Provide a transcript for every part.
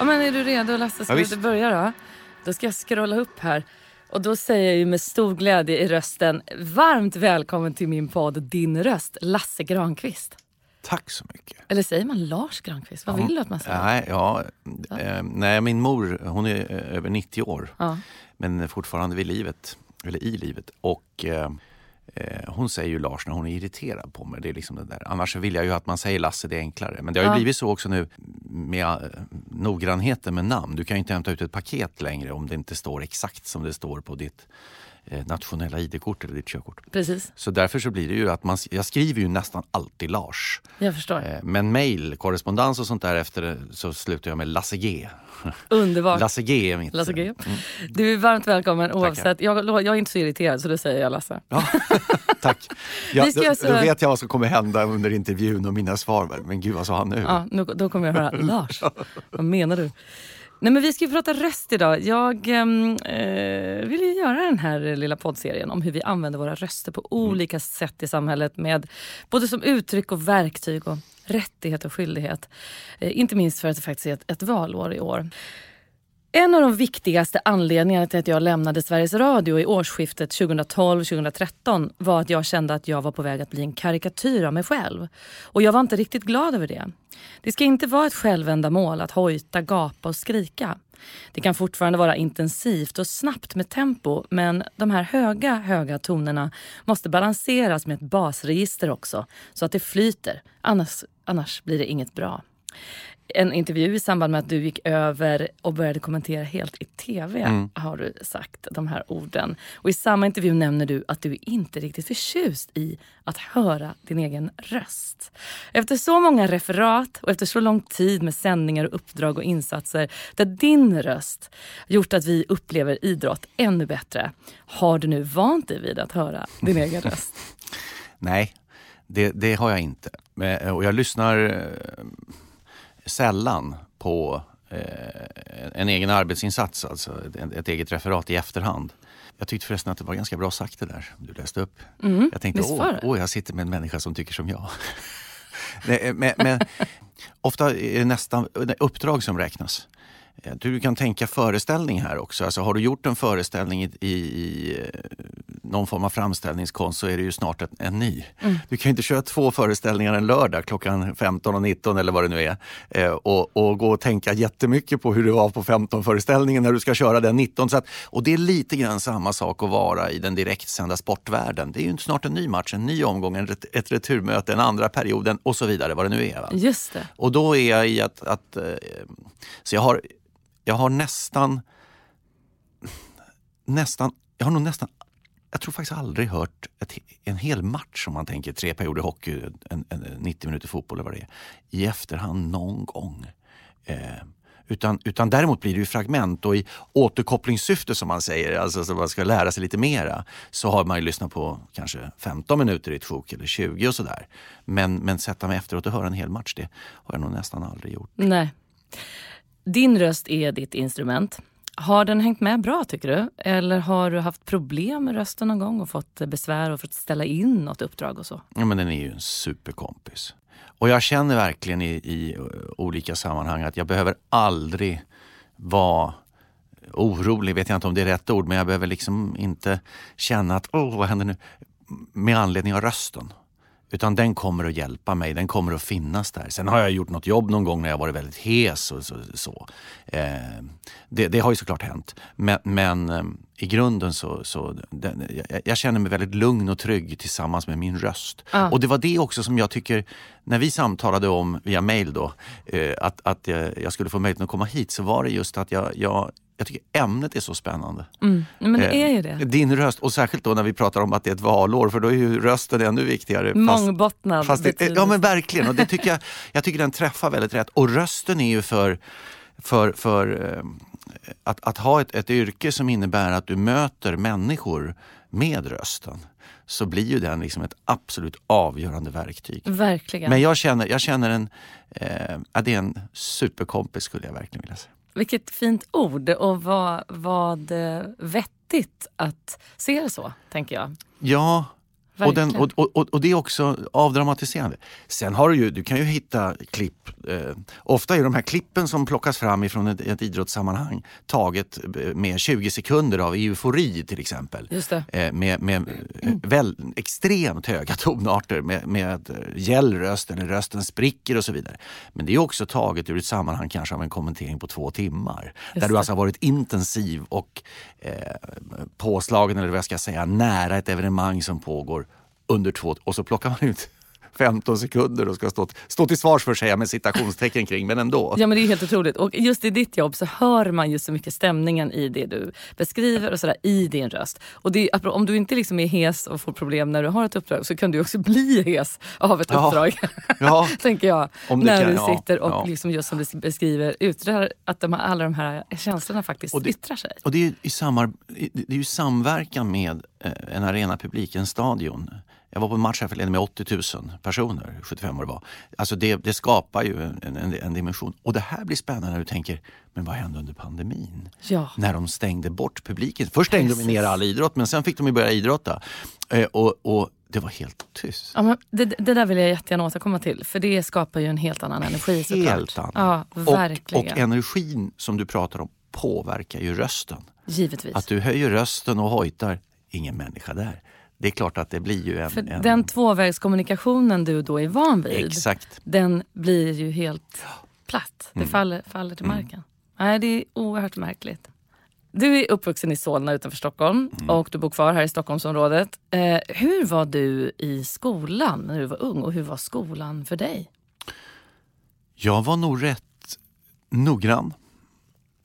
Ja, men är du redo Lasse? Ska Ja, vi börja då? Då ska jag scrolla upp här. Och då säger jag ju med stor glädje i rösten varmt välkommen till min podd Din röst, Lasse Granqvist. Tack så mycket. Eller säger man Lars Granqvist? Vad vill du att man säger? Nej, ja, eh, nej, min mor hon är eh, över 90 år Ja. men fortfarande vid livet, eller i livet. Och eh, hon säger ju Lars när hon är irriterad på mig. Det är liksom det där. Annars vill jag ju att man säger Lasse, det är enklare. Men det har ju Ja. blivit så också nu med eh, noggrannheten med namn. Du kan ju inte hämta ut ett paket längre om det inte står exakt som det står på ditt eh, nationella ID-kort eller ditt körkort. Precis, Så därför så blir det ju att man, jag skriver ju nästan alltid Lars. jag förstår. Eh, Men mail, korrespondens och sånt där efter så slutar jag med Lasse G. Underbart. Lasse G är mitt. Lasse G. Mm. Du är varmt välkommen oavsett. Jag, jag är inte så irriterad så det säger jag Lasse. Ja, tack. Ja, då, alltså- då vet jag vad som kommer hända under intervjun och mina svar. Men gud vad sa han nu? Ja, nu, då kommer jag höra Lars. Vad menar du? Nej, men vi ska ju prata röst idag. Jag ehm, eh, vill ju göra den här lilla poddserien om hur vi använder våra röster på olika sätt i samhället med både som uttryck och verktyg och rättighet och skyldighet. Eh, inte minst för att det faktiskt är ett, ett valår i år. En av de viktigaste anledningarna till att jag lämnade Sveriges Radio i årsskiftet 2012-2013 var att jag kände att jag var på väg att bli en karikatyr av mig själv. Och jag var inte riktigt glad över det. Det ska inte vara ett självändamål att hojta, gapa och skrika. Det kan fortfarande vara intensivt och snabbt med tempo men de här höga, höga tonerna måste balanseras med ett basregister också så att det flyter. Annars, annars blir det inget bra en intervju i samband med att du gick över och började kommentera helt i tv har du sagt de här orden. Och i samma intervju nämner du att du inte är riktigt förtjust i att höra din egen röst. Efter så många referat och efter så lång tid med sändningar och uppdrag och insatser där din röst gjort att vi upplever idrott ännu bättre. Har du nu vant dig vid att höra din egen röst? Nej, det, det har jag inte. Och jag lyssnar eh, sällan på eh, en egen arbetsinsats, alltså ett, ett eget referat i efterhand. Jag tyckte förresten att det var ganska bra sagt det där du läste upp. jag tänkte, åh, åh, jag sitter med en människa som tycker som jag. Men, men ofta är det nästan uppdrag som räknas. Eh, Du kan tänka föreställning här också. Alltså har du gjort en föreställning i, i, eh, någon form av framställningskonst så är det ju snart en, en ny. Du kan inte köra två föreställningar en lördag klockan 15 och 19 eller vad det nu är eh, och, och gå och tänka jättemycket på hur det var på 15-föreställningen när du ska köra den 19. Så att, och det är lite grann samma sak att vara i den direktsända sportvärlden. Det är ju snart en ny match, en ny omgång, en ret- ett returmöte, en andra perioden och så vidare vad det nu är. Va? Just det. Och då är jag i att, att eh, så jag har, jag har nästan, nästan, jag har nog nästan, jag tror faktiskt aldrig hört ett, en hel match om man tänker tre perioder hockey, en, en, 90 minuter fotboll eller vad det är, i efterhand någon gång. Eh, utan, utan däremot blir det ju fragment och i återkopplingssyfte som man säger, alltså så man ska lära sig lite mera, så har man ju lyssnat på kanske 15 minuter i ett sjok eller 20 och sådär. Men, men sätta mig efteråt och höra en hel match, det har jag nog nästan aldrig gjort. Nej. Din röst är ditt instrument. Har den hängt med bra tycker du? Eller har du haft problem med rösten någon gång och fått besvär och fått ställa in något uppdrag och så? Ja, men den är ju en superkompis. Och jag känner verkligen i, i olika sammanhang att jag behöver aldrig vara orolig, vet jag inte om det är rätt ord, men jag behöver liksom inte känna att åh, vad händer nu? Med anledning av rösten. Utan den kommer att hjälpa mig, den kommer att finnas där. Sen har jag gjort något jobb någon gång när jag varit väldigt hes och så. så. Eh, det, det, har ju såklart hänt. Men, men eh, i grunden så, så den, jag, jag, känner mig väldigt lugn och trygg tillsammans med min röst. Ah. Och det var det också som jag tycker, när vi samtalade om via mail då, eh, att, att jag, jag skulle få möjlighet att komma hit så var det just att jag, jag jag tycker ämnet är så spännande. Mm. Men det är ju det. Eh, din röst, och särskilt då när vi pratar om att det är ett valår, för då är ju rösten ännu viktigare. Mångbottnad fast det, Ja men verkligen, och det tycker jag, jag tycker den träffar väldigt rätt. Och rösten är ju för, för, för eh, att, att ha ett, ett yrke som innebär att du möter människor med rösten så blir ju den liksom ett absolut avgörande verktyg. Verkligen. Men jag känner, jag känner en, eh, det är en superkompis skulle jag verkligen vilja säga. Vilket fint ord och vad, vad eh, vettigt att se det så, tänker jag. Ja, och, den, och, och, och, det är också avdramatiserande. Sen har du ju, du kan ju hitta klipp. Eh, ofta är de här klippen som plockas fram ifrån ett, ett idrottssammanhang taget eh, med 20 sekunder av eufori till exempel. Eh, med med mm. väl, extremt höga tonarter med, med gäll röst eller rösten spricker och så vidare. Men det är också taget ur ett sammanhang kanske av en kommentering på två timmar. Just där du alltså har varit intensiv och eh, påslagen eller vad jag ska säga nära ett evenemang som pågår under två och så plockar man ut 15 sekunder och ska stå, stå till svars för sig med citationstecken kring, men ändå. Ja men det är helt otroligt. Och just i ditt jobb så hör man ju så mycket stämningen i det du beskriver och sådär i din röst. Och det, om du inte liksom är hes och får problem när du har ett uppdrag så kan du också bli hes av ett ja. uppdrag. Ja. Tänker jag. när kan, du sitter och ja. liksom just som du beskriver yttrar att de, alla de här känslorna faktiskt och det, yttrar sig. Och det är, i samar, det är ju samverkan med eh, en arenapublik, en stadion. Jag var på en match här med 80 000 personer, 75 år var. Alltså det, det skapar ju en, en, en, dimension. Och det här blir spännande när du tänker, men vad hände under pandemin? Ja. När de stängde bort publiken. Först stängde Precis. de ner all idrott, men sen fick de ju börja idrotta. Eh, och, och det var helt tyst. Ja, det, det, där vill jag jättegärna återkomma till. För det skapar ju en helt annan energi Helt annan. Ja, verkligen. Och, och energin som du pratar om påverkar ju rösten. Givetvis. Att du höjer rösten och hojtar, ingen människa där det är klart att det blir ju en... För en... Den tvåvägskommunikationen du då är van vid, Exakt. den blir ju helt platt. Det mm. faller, faller till mm. marken. Mm. Nej, det är oerhört märkligt. Du är uppvuxen i Solna utanför Stockholm mm. och du bor kvar här i Stockholmsområdet. Eh, hur var du i skolan när du var ung och hur var skolan för dig? Jag var nog rätt noggrann.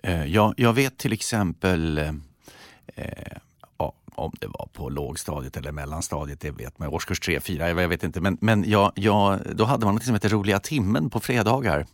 Eh, jag, jag, vet till exempel eh, om det var på lågstadiet eller mellanstadiet, det vet man. Årskurs 3, 4, jag vet inte. Men, men jag, jag, då hade man något som hette Roliga timmen på fredagar.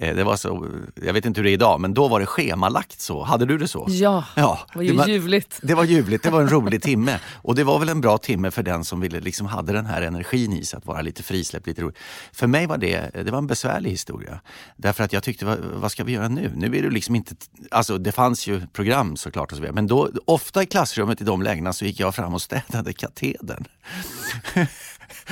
Eh, det var så, jag vet inte hur det är idag, men då var det schemalagt så. Hade du det så? Ja, ja det var ju det var, ljuvligt. Det var ljuvligt, det var en rolig timme. Och det var väl en bra timme för den som ville, liksom hade den här energin i sig, att vara lite frisläppt, lite rolig. För mig var det, det var en besvärlig historia. Därför att jag tyckte, vad, vad ska vi göra nu? Nu är det liksom inte, alltså det fanns ju program såklart och så vidare. Men då, ofta i klassrummet i de lägena så gick jag fram och städade katedern.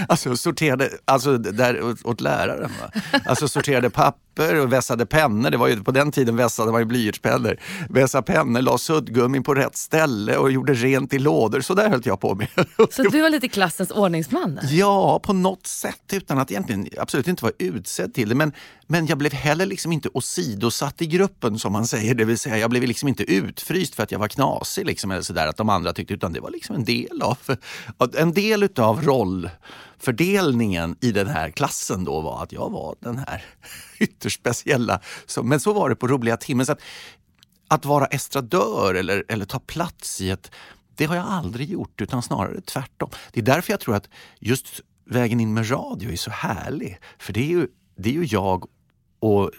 Alltså sorterade, alltså där åt, läraren. Va? Alltså sorterade papper och vässade pennor. Det var ju, på den tiden vässade man ju blyertspennor. Vässa pennor, la suddgummin på rätt ställe och gjorde rent i lådor. Så där höll jag på med. Så du var lite klassens ordningsman? Ja, på något sätt utan att egentligen absolut inte vara utsedd till det. Men, men jag blev heller liksom inte åsidosatt i gruppen som man säger. Det vill säga jag blev liksom inte utfryst för att jag var knasig liksom, eller så där, att de andra tyckte. Utan det var liksom en del av, en del utav roll fördelningen i den här klassen då var att jag var den här ytterst speciella. men så var det på roliga timmen. Så att, att vara estradör eller, eller ta plats i ett det har jag aldrig gjort, utan snarare tvärtom. Det är därför jag tror att just vägen in med radio är så härlig. För det är ju, det är ju jag och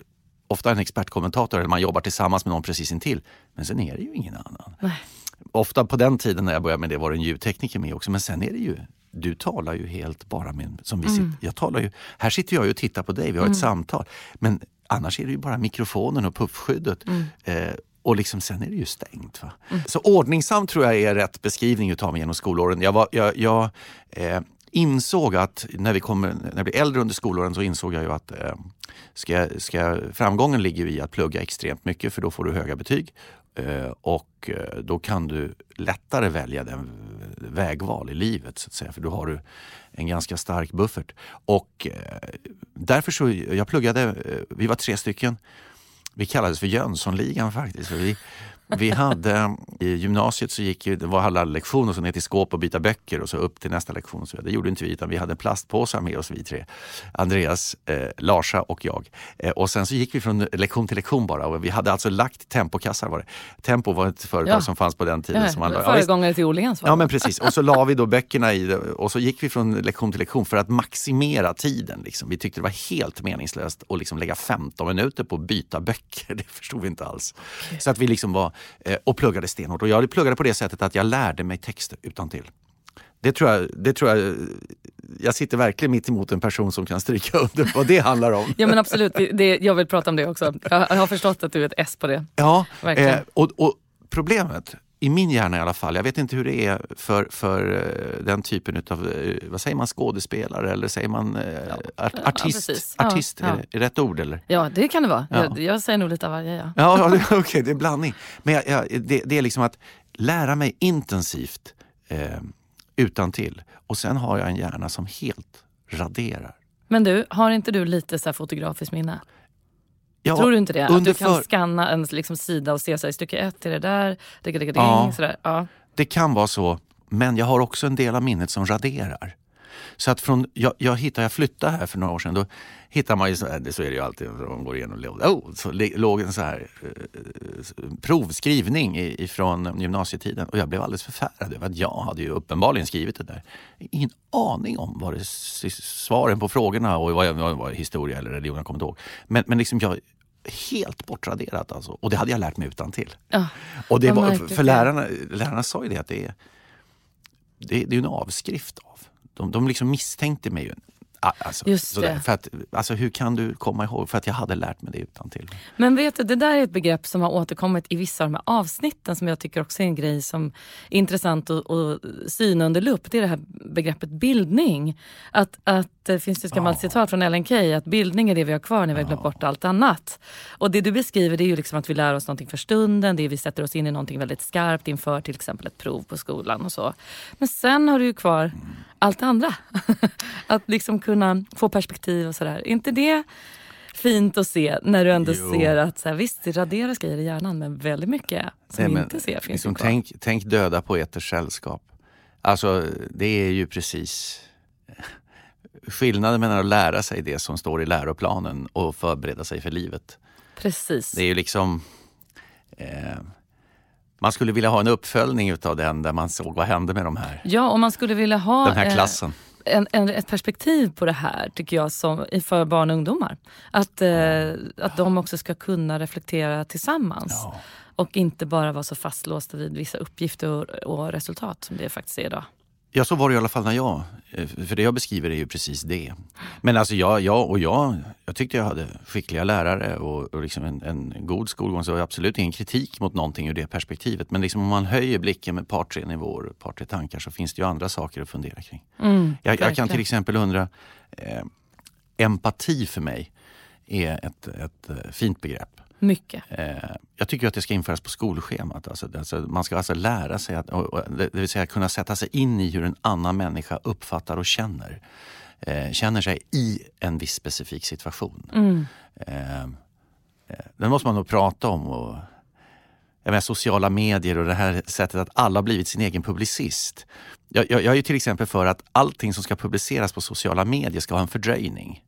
ofta en expertkommentator, eller man jobbar tillsammans med någon precis intill. Men sen är det ju ingen annan. Nej. Ofta på den tiden när jag började med det var det en ljudtekniker med också, men sen är det ju du talar ju helt bara med... Som vi mm. sitter, jag talar ju, här sitter jag och tittar på dig, vi har mm. ett samtal. Men annars är det ju bara mikrofonen och puffskyddet. Mm. Eh, och liksom, sen är det ju stängt. Va? Mm. Så ordningsam tror jag är rätt beskrivning utav mig genom skolåren. Jag, var, jag, jag eh, insåg att när, vi kommer, när jag blev äldre under skolåren så insåg jag ju att eh, ska, ska, framgången ligger i att plugga extremt mycket för då får du höga betyg. Eh, och eh, då kan du lättare välja den vägval i livet. så att säga. För då har du en ganska stark buffert. Och eh, därför så, jag pluggade, eh, vi var tre stycken. Vi kallades för Jönssonligan faktiskt. För vi, vi hade, I gymnasiet så gick ju, det var alla lektioner, så ner till skåp och byta böcker och så upp till nästa lektion. Så det gjorde inte vi, utan vi hade plastpåsar med oss vi tre. Andreas, eh, Larsa och jag. Eh, och sen så gick vi från lektion till lektion bara. Och vi hade alltså lagt tempokassar. Var det. Tempo var ett företag ja. som fanns på den tiden. Ja, som man, föregångare till Åhléns Ja, men precis. Och så la vi då böckerna i det och så gick vi från lektion till lektion för att maximera tiden. Liksom. Vi tyckte det var helt meningslöst att liksom lägga 15 minuter på att byta böcker. Det förstod vi inte alls. Okay. Så att vi liksom var och pluggade stenhårt. Och jag pluggade på det sättet att jag lärde mig texter utan till. Det tror, jag, det tror jag, jag sitter verkligen mitt emot en person som kan stryka under vad det handlar om. ja men absolut, det, jag vill prata om det också. Jag har förstått att du är ett S på det. Ja, eh, och, och problemet i min hjärna i alla fall, jag vet inte hur det är för, för uh, den typen av, uh, vad säger man, skådespelare eller säger man uh, art, artist? Ja, artist, ja, är, det, är rätt ord eller? Ja, det kan det vara. Jag, jag, säger nog lite av varje. Ja, ja Okej, okay, det är blandning. Men jag, jag, det, det, är liksom att lära mig intensivt eh, utan till. Och sen har jag en hjärna som helt raderar. Men du, har inte du lite så fotografiskt minne? Ja, Tror du inte det? Att du kan för... scanna en liksom, sida och se så här, stycke ett är det där, digga, digga, ja, sådär. Ja. Det kan vara så, men jag har också en del av minnet som raderar. Så att från, jag, jag, hittade, jag flyttade här för några år sedan, då hittar man ju, så, här, så är det ju alltid, de går igenom, oh, så låg en så här eh, provskrivning ifrån gymnasietiden och jag blev alldeles förfärad över att jag hade ju uppenbarligen skrivit det där. Ingen aning om vad det, svaren på frågorna och vad, vad, vad historia eller religion, jag kommer inte ihåg. Men, men liksom jag, helt bortraderat alltså. Och det hade jag lärt mig utan till. Ja, och det var, för lärarna, lärarna sa ju det att det är, det, det är en avskrift av. De, de liksom misstänkte mig ju Alltså, det. För att, alltså, hur kan du komma ihåg? För att jag hade lärt mig det utan till. Men vet du, det där är ett begrepp som har återkommit i vissa av de här avsnitten som jag tycker också är en grej som är intressant att, att syna under lupp. Det är det här begreppet bildning. Att, att det finns ett gammalt oh. citat från Ellen Key att bildning är det vi har kvar när vi har glömt bort allt annat. Och det du beskriver det är ju liksom att vi lär oss någonting för stunden, det är vi sätter oss in i någonting väldigt skarpt inför till exempel ett prov på skolan och så. Men sen har du ju kvar mm. Allt det andra. att liksom kunna få perspektiv och sådär. inte det fint att se när du ändå jo. ser att så här, visst, det raderas grejer i hjärnan men väldigt mycket som Nej, men, inte ser finns liksom, kvar. Tänk, tänk döda poeters sällskap. Alltså det är ju precis skillnaden mellan att lära sig det som står i läroplanen och förbereda sig för livet. Precis. Det är ju liksom... Eh, man skulle vilja ha en uppföljning utav den där man såg vad hände med de här. Ja, och man skulle vilja ha den här klassen. Eh, en, en, ett perspektiv på det här tycker jag som, för barn och ungdomar. Att, eh, att de också ska kunna reflektera tillsammans. Ja. Och inte bara vara så fastlåsta vid vissa uppgifter och, och resultat som det faktiskt är idag. Ja, så var det i alla fall när jag... Eh, för det jag beskriver är ju precis det. Men alltså jag, jag och jag, jag tyckte jag hade skickliga lärare och, och liksom en, en, god skolgång. Så absolut ingen kritik mot någonting ur det perspektivet. Men liksom om man höjer blicken med ett par, tre nivåer, ett par, tre tankar så finns det ju andra saker att fundera kring. Mm, jag, jag, kan till exempel undra, eh, empati för mig är ett, ett, ett fint begrepp. Mycket. Eh, jag tycker att det ska införas på skolschemat. Alltså, alltså, man ska alltså lära sig, att, det vill säga kunna sätta sig in i hur en annan människa uppfattar och känner. Eh, känner sig i en viss specifik situation. Mm. Eh, den måste man nog prata om. Och, jag menar, sociala medier och det här sättet att alla blivit sin egen publicist. Jag, jag, jag är ju till exempel för att allting som ska publiceras på sociala medier ska ha en fördröjning.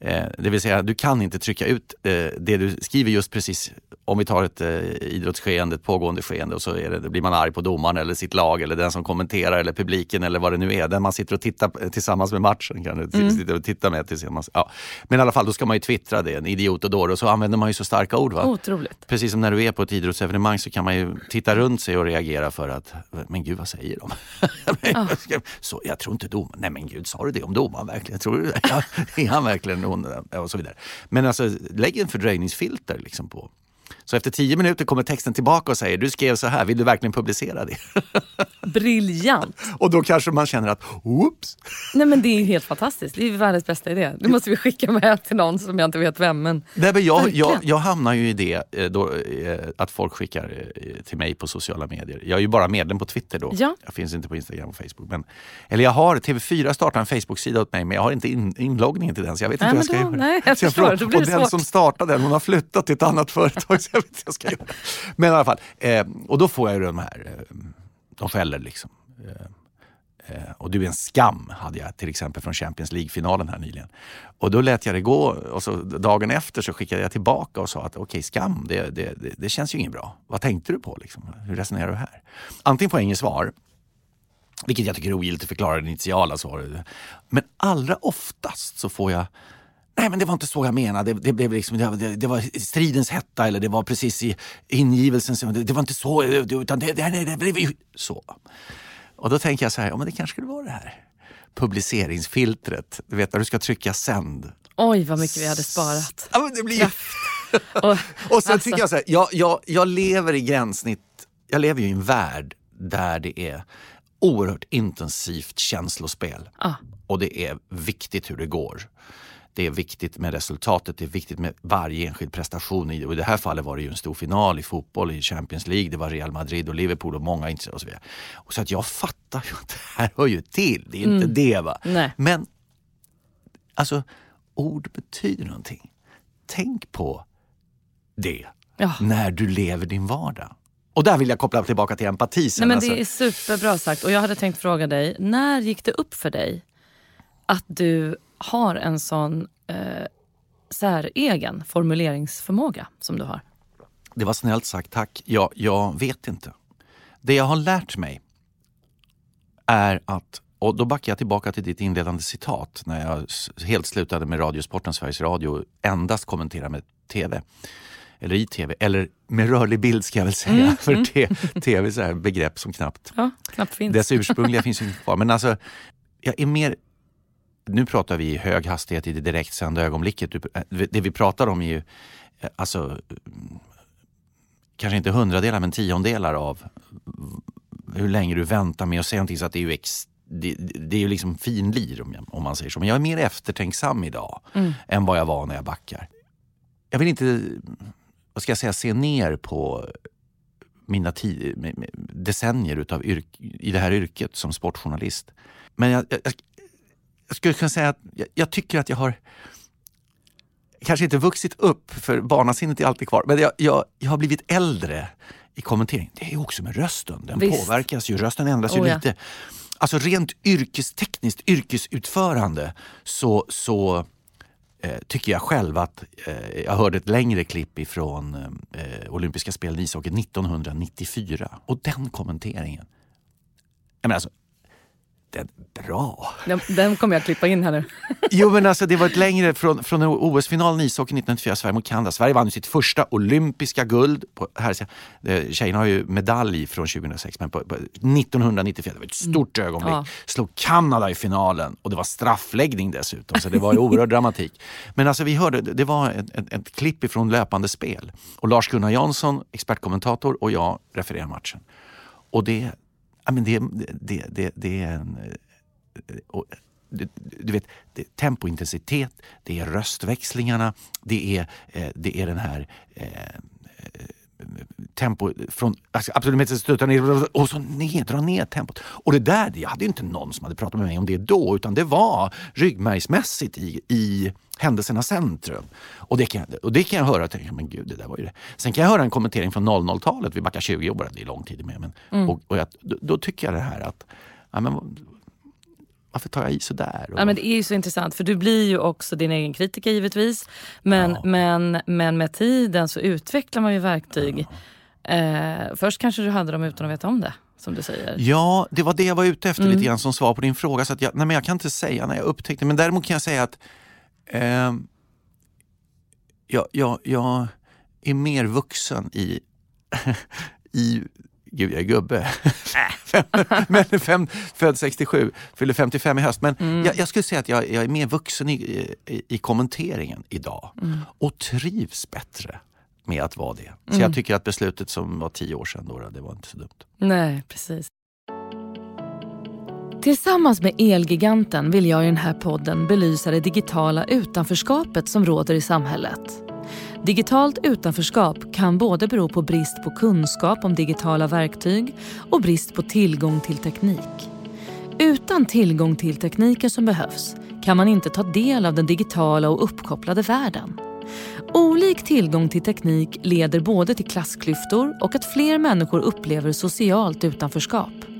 Eh, det vill säga, du kan inte trycka ut eh, det du skriver just precis om vi tar ett eh, idrottsskeende, ett pågående skeende och så det, blir man arg på domaren eller sitt lag eller den som kommenterar eller publiken eller vad det nu är. Den man sitter och tittar tillsammans med matchen. Kan mm. sitta och titta med tillsammans. Ja. Men i alla fall, då ska man ju twittra det, en idiot och dåre och så använder man ju så starka ord. Va? Otroligt. Precis som när du är på ett idrottsevenemang så kan man ju titta runt sig och reagera för att, men gud vad säger de? så, jag tror inte domaren, nej men gud sa du det om domaren verkligen? Tror du det? Ja, är han verkligen Eh, och så vidare. Men alltså, lägg en fördröjningsfilter liksom på så efter tio minuter kommer texten tillbaka och säger du skrev så här, vill du verkligen publicera det? Briljant! och då kanske man känner att oops. Nej men det är helt fantastiskt. Det är världens bästa idé. Det måste vi skicka med till någon som jag inte vet vem. Men... Nej, men jag, jag, jag hamnar ju i det eh, då, eh, att folk skickar eh, till mig på sociala medier. Jag är ju bara medlem på Twitter då. Ja. Jag finns inte på Instagram och Facebook. Men, eller jag har, TV4 startar en Facebook-sida åt mig men jag har inte in, inloggningen till den så jag vet Nej, inte hur jag ska då- göra. nej, jag förstår. blir och den som startade den hon har flyttat till ett annat företag jag vet inte jag ska göra. Men i alla fall, eh, och då får jag ju de här, eh, de skäller liksom. Eh, eh Och du är en skam hade jag till exempel från Champions League-finalen här nyligen. Och då lät jag det gå och så dagen efter så skickade jag tillbaka och sa att okej, skam, det, det, det, det känns ju inget bra. Vad tänkte du på? Liksom? Hur resonerar du här? Antingen får jag inget svar, vilket jag tycker är ogiltigt att förklara det initiala svaret. Men allra oftast så får jag Nej men det var inte så jag menade. Det, det, blev liksom, det, det, var stridens hetta eller det var precis i ingivelsen. som- Det, det var inte så. Utan det, det, det, det blev ju så. Och då tänker jag så här, ja men det kanske skulle vara det här publiceringsfiltret. Du vet när du ska trycka sänd. Oj vad mycket vi hade sparat. Ja, men det blir... Och, Och sen Alltså. tycker jag så här, jag, jag, jag lever i gränssnitt, jag lever ju i en värld där det är oerhört intensivt känslospel. ah, Och det är viktigt hur det går. Det är viktigt med resultatet, det är viktigt med varje enskild prestation. I, och I det här fallet var det ju en stor final i fotboll i Champions League. Det var Real Madrid och Liverpool och många inte och så vidare. Och så att jag fattar ju att det här hör ju till. Det är inte det va. Nej. Men alltså, ord betyder någonting. Tänk på det ja. när du lever din vardag. Och där vill jag koppla tillbaka till empati sen. Nej, men alltså. det är superbra sagt. Och jag hade tänkt fråga dig, när gick det upp för dig att du har en sån eh, säregen formuleringsförmåga som du har? Det var snällt sagt, tack. Jag, jag vet inte. Det jag har lärt mig är att, och då backar jag tillbaka till ditt inledande citat när jag helt slutade med Radiosporten, Sveriges Radio, och endast kommentera med TV. Eller i TV, eller med rörlig bild ska jag väl säga. För te, TV är här begrepp som knappt Ja, knappt finns. dess ursprungliga finns ju inte kvar. Men alltså, jag är mer... Nu pratar vi i hög hastighet i det direktsända ögonblicket. Eh, Det vi pratar om är ju eh, alltså, mm, kanske inte hundradelar men tiondelar av hur länge du väntar med att säga någonting. Så att det är ju ex, det, det är ju liksom finlir om, jag, om man säger så. Men jag är mer eftertänksam idag än vad jag var när jag backar. Jag vill inte, vad ska jag säga, se ner på mina decennier utav i det här yrket som sportjournalist. Men jag, jag, jag skulle kunna säga att jag, jag tycker att jag har kanske inte vuxit upp, för barnasinnet är alltid kvar, men jag, jag, jag har blivit äldre i kommentering. Det är ju också med rösten. Den Visst. påverkas ju, rösten ändras ju Oh ja. lite. Alltså rent yrkestekniskt, yrkesutförande så, så eh, tycker jag själv att eh, jag hörde ett längre klipp ifrån eh, olympiska spelen i ishockey 1994 och den kommenteringen. Jag menar alltså, den bra. Den, den kommer jag klippa in här nu. Jo men alltså det var ett längre från, från OS-finalen i ishockey 1994, Sverige mot Kanada. Sverige vann sitt första olympiska guld. På, här, tjejerna har ju medalj från 2006 men på, på 1994, det var ett stort ögonblick. Ja. Slog Kanada i finalen och det var straffläggning dessutom så det var ju oerhörd dramatik. Men alltså vi hörde, det var ett, ett, ett klipp ifrån löpande spel och Lars-Gunnar Jansson, expertkommentator och jag refererar matchen. Och det, ja, men det, det, det, det är en eh, och, du, du vet, det är tempointensitet, det är röstväxlingarna, det är, eh, det är den här eh, eh, tempo från alltså, absolut mest stöta ner och så ner, dra ner tempot. Och det där, jag hade ju inte någon som hade pratat med mig om det då utan det var ryggmärgsmässigt i, i händelsernas centrum. Och det, kan, och det kan jag höra och tänka, men gud det där var ju det. Sen kan jag höra en kommentering från 00-talet, vi backar 20 år bara, det är lång tid med. Men, och, och jag, då, då tycker jag det här att ja, men, varför tar jag i sådär? Och, Ja, men det är ju så intressant för du blir ju också din egen kritiker givetvis. Men, Ja. men, men med tiden så utvecklar man ju verktyg. Eh, först kanske du hade dem utan att veta om det, som du säger. Ja, det var det jag var ute efter Mm. lite grann som svar på din fråga. Så att jag, nej, men jag kan inte säga när jag upptäckte men däremot kan jag säga att ehm, jag, jag, jag är mer vuxen i, i Gud, jag är gubbe. men fem, född 67, fyller 55 i höst. Men jag, jag skulle säga att jag, jag är mer vuxen i, i, i kommenteringen idag och trivs bättre med att vara det. Så jag tycker att beslutet som var tio år sedan, då, det var inte så dumt. Nej, precis. Tillsammans med Elgiganten vill jag i den här podden belysa det digitala utanförskapet som råder i samhället. Digitalt utanförskap kan både bero på brist på kunskap om digitala verktyg och brist på tillgång till teknik. Utan tillgång till tekniken som behövs kan man inte ta del av den digitala och uppkopplade världen. Olik tillgång till teknik leder både till klassklyftor och att fler människor upplever socialt utanförskap.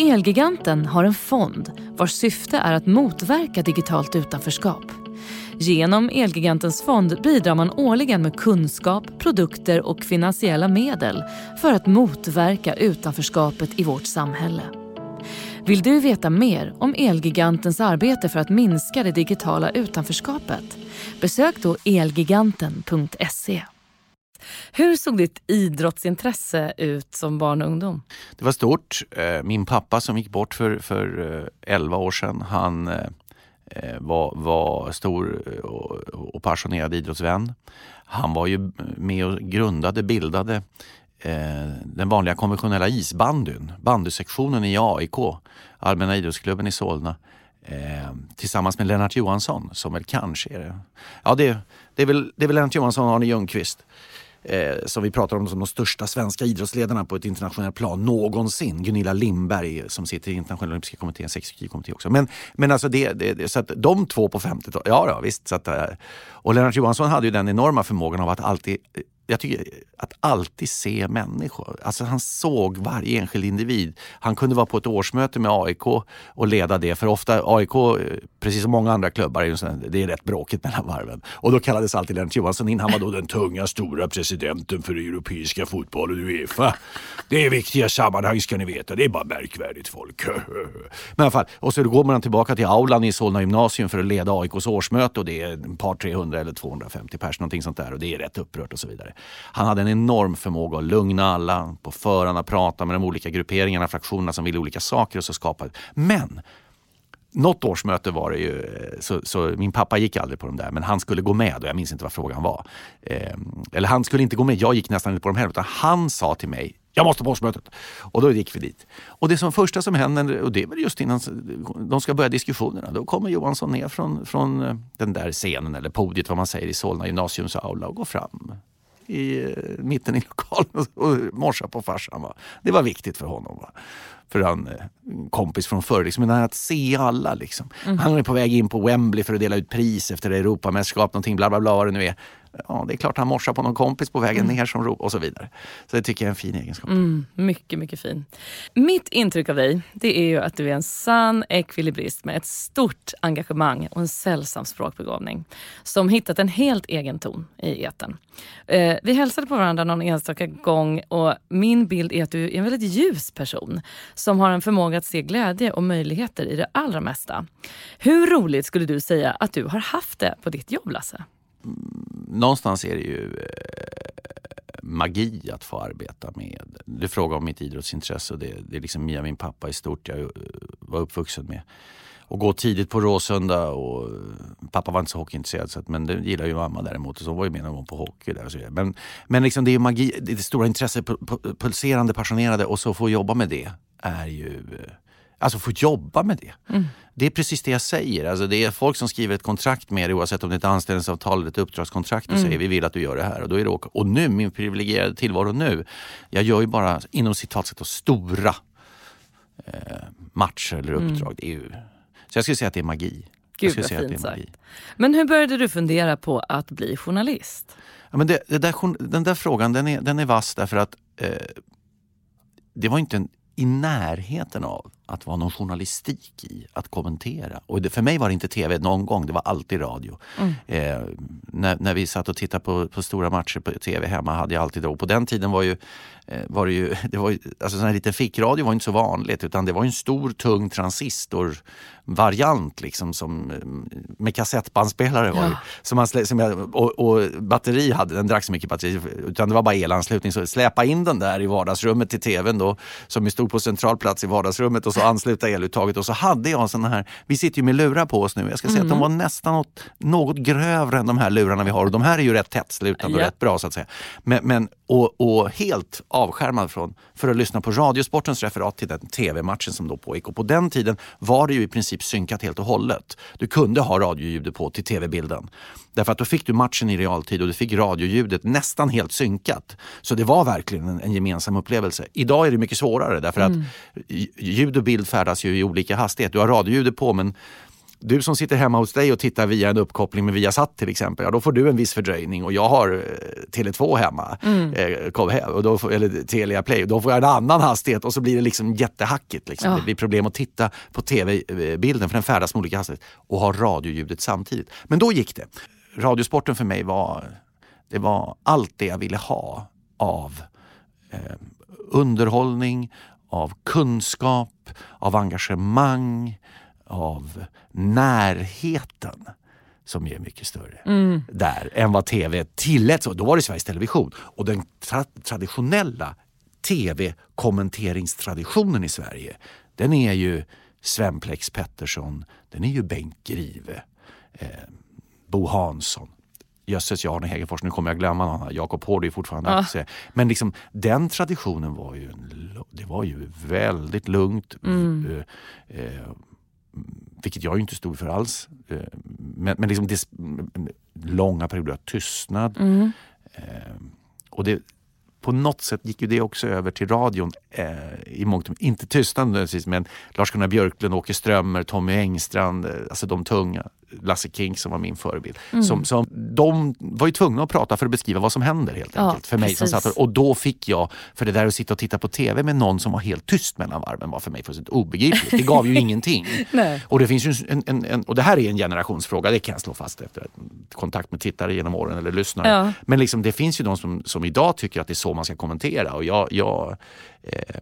Elgiganten har en fond vars syfte är att motverka digitalt utanförskap. Genom Elgigantens fond bidrar man årligen med kunskap, produkter och finansiella medel för att motverka utanförskapet i vårt samhälle. Vill du veta mer om Elgigantens arbete för att minska det digitala utanförskapet? Besök då elgiganten.se. Hur såg ditt idrottsintresse ut som barn och ungdom? Det var stort. Eh, min pappa som gick bort för, för eh, 11 år sedan, han eh, var, var stor och, och passionerad idrottsvän. Han var ju med och grundade, bildade den vanliga konventionella isbandyn, bandysektionen i AIK, Allmänna idrottsklubben i Solna. Eh, tillsammans med Lennart Johansson som väl kanske är det. Ja, det, det, är, väl, det är väl Lennart Johansson och Arne Ljungqvist eh, som vi pratar om som de största svenska idrottsledarna på ett internationellt plan någonsin. Gunilla Lindberg som sitter i internationella olympiska kommittén, exekutivkommitté också. Men, men alltså det, det, det, så att de två på 50-talet, ja, ja visst. Så att, eh, och Lennart Johansson hade ju den enorma förmågan av att alltid jag tycker att alltid se människor. Alltså han såg varje enskild individ. Han kunde vara på ett årsmöte med AIK och leda det. För ofta AIK, eh, precis som många andra klubbar, är det är rätt bråkigt mellan varven. Och då kallades alltid Lennart Johansson in. Han var då den tunga, stora presidenten för europeiska fotbollen, Uefa. Det är viktiga sammanhang ska ni veta. Det är bara märkvärdigt folk. Men i alla fall, och så går man tillbaka till aulan i Solna gymnasium för att leda AIKs årsmöte och det är ett par 300 eller 250 pers, någonting sånt där. Och det är rätt upprört och så vidare. Han hade en enorm förmåga att lugna alla, på förhand prata med de olika grupperingarna, fraktionerna som ville olika saker och så skapade... Men något årsmöte var det ju, eh, så, så, min pappa gick aldrig på de där, men han skulle gå med och jag minns inte vad frågan var. Eh, eller han skulle inte gå med, jag gick nästan inte på de här, utan han sa till mig, jag måste på årsmötet. Och då gick vi dit. Och det som första som händer, och det är väl just innan de ska börja diskussionerna, då kommer Johansson ner från, från eh, den där scenen, eller podiet vad man säger, i Solna gymnasiums aula och går fram i eh, mitten i lokalen och morsa på farsan. Va? Det var viktigt för honom. Va? För han eh, kompis från förr. Liksom, att se alla. Liksom. Mm. Han är på väg in på Wembley för att dela ut pris efter Europamästerskap, någonting bla bla bla vad det nu är ja, det är klart han morsar på någon kompis på vägen mm. ner som rop och så vidare. Så det tycker jag är en fin egenskap. Mm, mycket, mycket fin. Mitt intryck av dig det är ju att du är en sann ekvilibrist med ett stort engagemang och en sällsam språkbegåvning som hittat en helt egen ton i eten. Eh, vi hälsade på varandra någon enstaka gång och min bild är att du är en väldigt ljus person som har en förmåga att se glädje och möjligheter i det allra mesta. Hur roligt skulle du säga att du har haft det på ditt jobb, Lasse? Någonstans är det ju eh, magi att få arbeta med. Du frågar om mitt idrottsintresse och det, det är liksom Mia, min pappa i stort, jag eh, var uppvuxen med. Och gå tidigt på Råsunda och eh, pappa var inte så hockeyintresserad så att, men det gillar ju mamma däremot och så var ju med någon gång på hockey där och så Men, men liksom det är ju magi, det, är det stora intresset, pulserande, passionerade och så få jobba med det är ju eh, Alltså få jobba med det. Mm. Det är precis det jag säger. Alltså det är folk som skriver ett kontrakt med dig oavsett om det är ett anställningsavtal eller ett uppdragskontrakt och mm. säger vi vill att du gör det här. Och, då är det, och nu, min privilegierade tillvaro nu, jag gör ju bara inom citatsätt stora eh, matcher eller mm. uppdrag. Mm. Det är ju, så jag skulle säga att det är magi. Gud vad fint sagt. Men hur började du fundera på att bli journalist? Ja, men det, det där, den där frågan den är, den är vass därför att eh, det var inte en, i närheten av att vara någon journalistik i att kommentera. Och det, för mig var det inte tv någon gång, det var alltid radio. Mm. Eh, när, när vi satt och tittade på, på stora matcher på tv hemma hade jag alltid, och på den tiden var ju, var det ju, det var alltså sån här liten fickradio var inte så vanligt utan det var en stor tung transistorvariant liksom som, eh, med kassettbandspelare var ja. som man, som jag, och, och, batteri hade, den drack så mycket batteri utan det var bara elanslutning. Så släpa in den där i vardagsrummet till tvn då som stod på central plats i vardagsrummet och så ansluta eluttaget och så hade jag såna här, vi sitter ju med lurar på oss nu, jag ska säga att de var nästan något, något grövre än de här lurarna vi har och de här är ju rätt tättslutande och Ja. rätt bra så att säga. Men, men, och, och helt avskärmad från, för att lyssna på Radiosportens referat till den tv-matchen som då pågick. Och på den tiden var det ju i princip synkat helt och hållet. Du kunde ha radioljudet på till tv-bilden. Därför att då fick du matchen i realtid och du fick radioljudet nästan helt synkat. Så det var verkligen en, en gemensam upplevelse. Idag är det mycket svårare därför att lj- ljud och bild färdas ju i olika hastighet. Du har radioljudet på men du som sitter hemma hos dig och tittar via en uppkoppling med Viasat till exempel, ja, då får du en viss fördröjning och jag har eh, Tele2 hemma, eh, kom hem, och då får, eller Telia Play, och då får jag en annan hastighet och så blir det liksom jättehackigt. Liksom. Ja. Det blir problem att titta på tv-bilden för den färdas med olika hastigheter och ha radioljudet samtidigt. Men då gick det. Radiosporten för mig var, det var allt det jag ville ha av eh, underhållning, av kunskap, av engagemang, av närheten som är mycket större där än vad tv tillät. Då var det Sveriges Television. Och den tra- traditionella tv-kommenteringstraditionen i Sverige den är ju Sven Plex Pettersson, den är ju Bengt Grive, eh, Bo Hansson. Jösses, jag har en Hegerfors, nu kommer jag glömma någon. Jakob Hård är fortfarande Ja. aktie. Men liksom, den traditionen var ju, en, det var ju väldigt lugnt. Mm. Eh, eh, vilket jag ju inte stod för alls. Eh, Men, men liksom det, långa perioder av tystnad. Mm. Eh, och det, på något sätt gick ju det också över till radion eh, i mångt Inte tystnad nödvändigtvis, men Lars-Gunnar Björklund, Åke Strömmer, Tommy Engstrand, eh, alltså de tunga. Lasse King som var min förebild. Mm. Som, som, de var ju tvungna att prata för att beskriva vad som händer helt Ja, enkelt. För mig som satt och, och då fick jag, för det där att sitta och titta på TV med någon som var helt tyst mellan varven var för mig fullständigt obegripligt. Det gav ju ingenting. Nej. Och det finns ju en, en, en, och det här är en generationsfråga, det kan jag slå fast efter kontakt med tittare genom åren eller lyssnare. Ja. Men liksom, det finns ju de som, som idag tycker att det är så man ska kommentera och jag, jag, eh,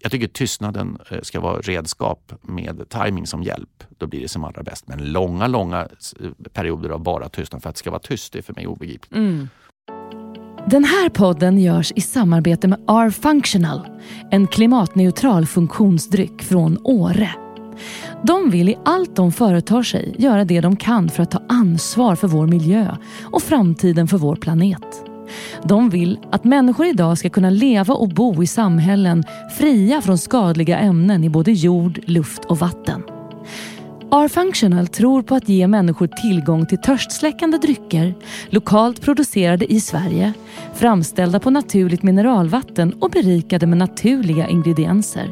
jag tycker tystnaden eh, ska vara redskap med timing som hjälp. Då blir det som allra bäst. Men långa, långa eh, perioder av bara tystnad för att det ska vara tyst, det är för mig obegripligt. Mm. Den här podden görs i samarbete med R-Functional, en klimatneutral funktionsdryck från Åre. De vill i allt de företar sig göra det de kan för att ta ansvar för vår miljö och framtiden för vår planet. De vill att människor idag ska kunna leva och bo i samhällen fria från skadliga ämnen i både jord, luft och vatten. R-Functional tror på att ge människor tillgång till törstsläckande drycker, lokalt producerade i Sverige, framställda på naturligt mineralvatten och berikade med naturliga ingredienser.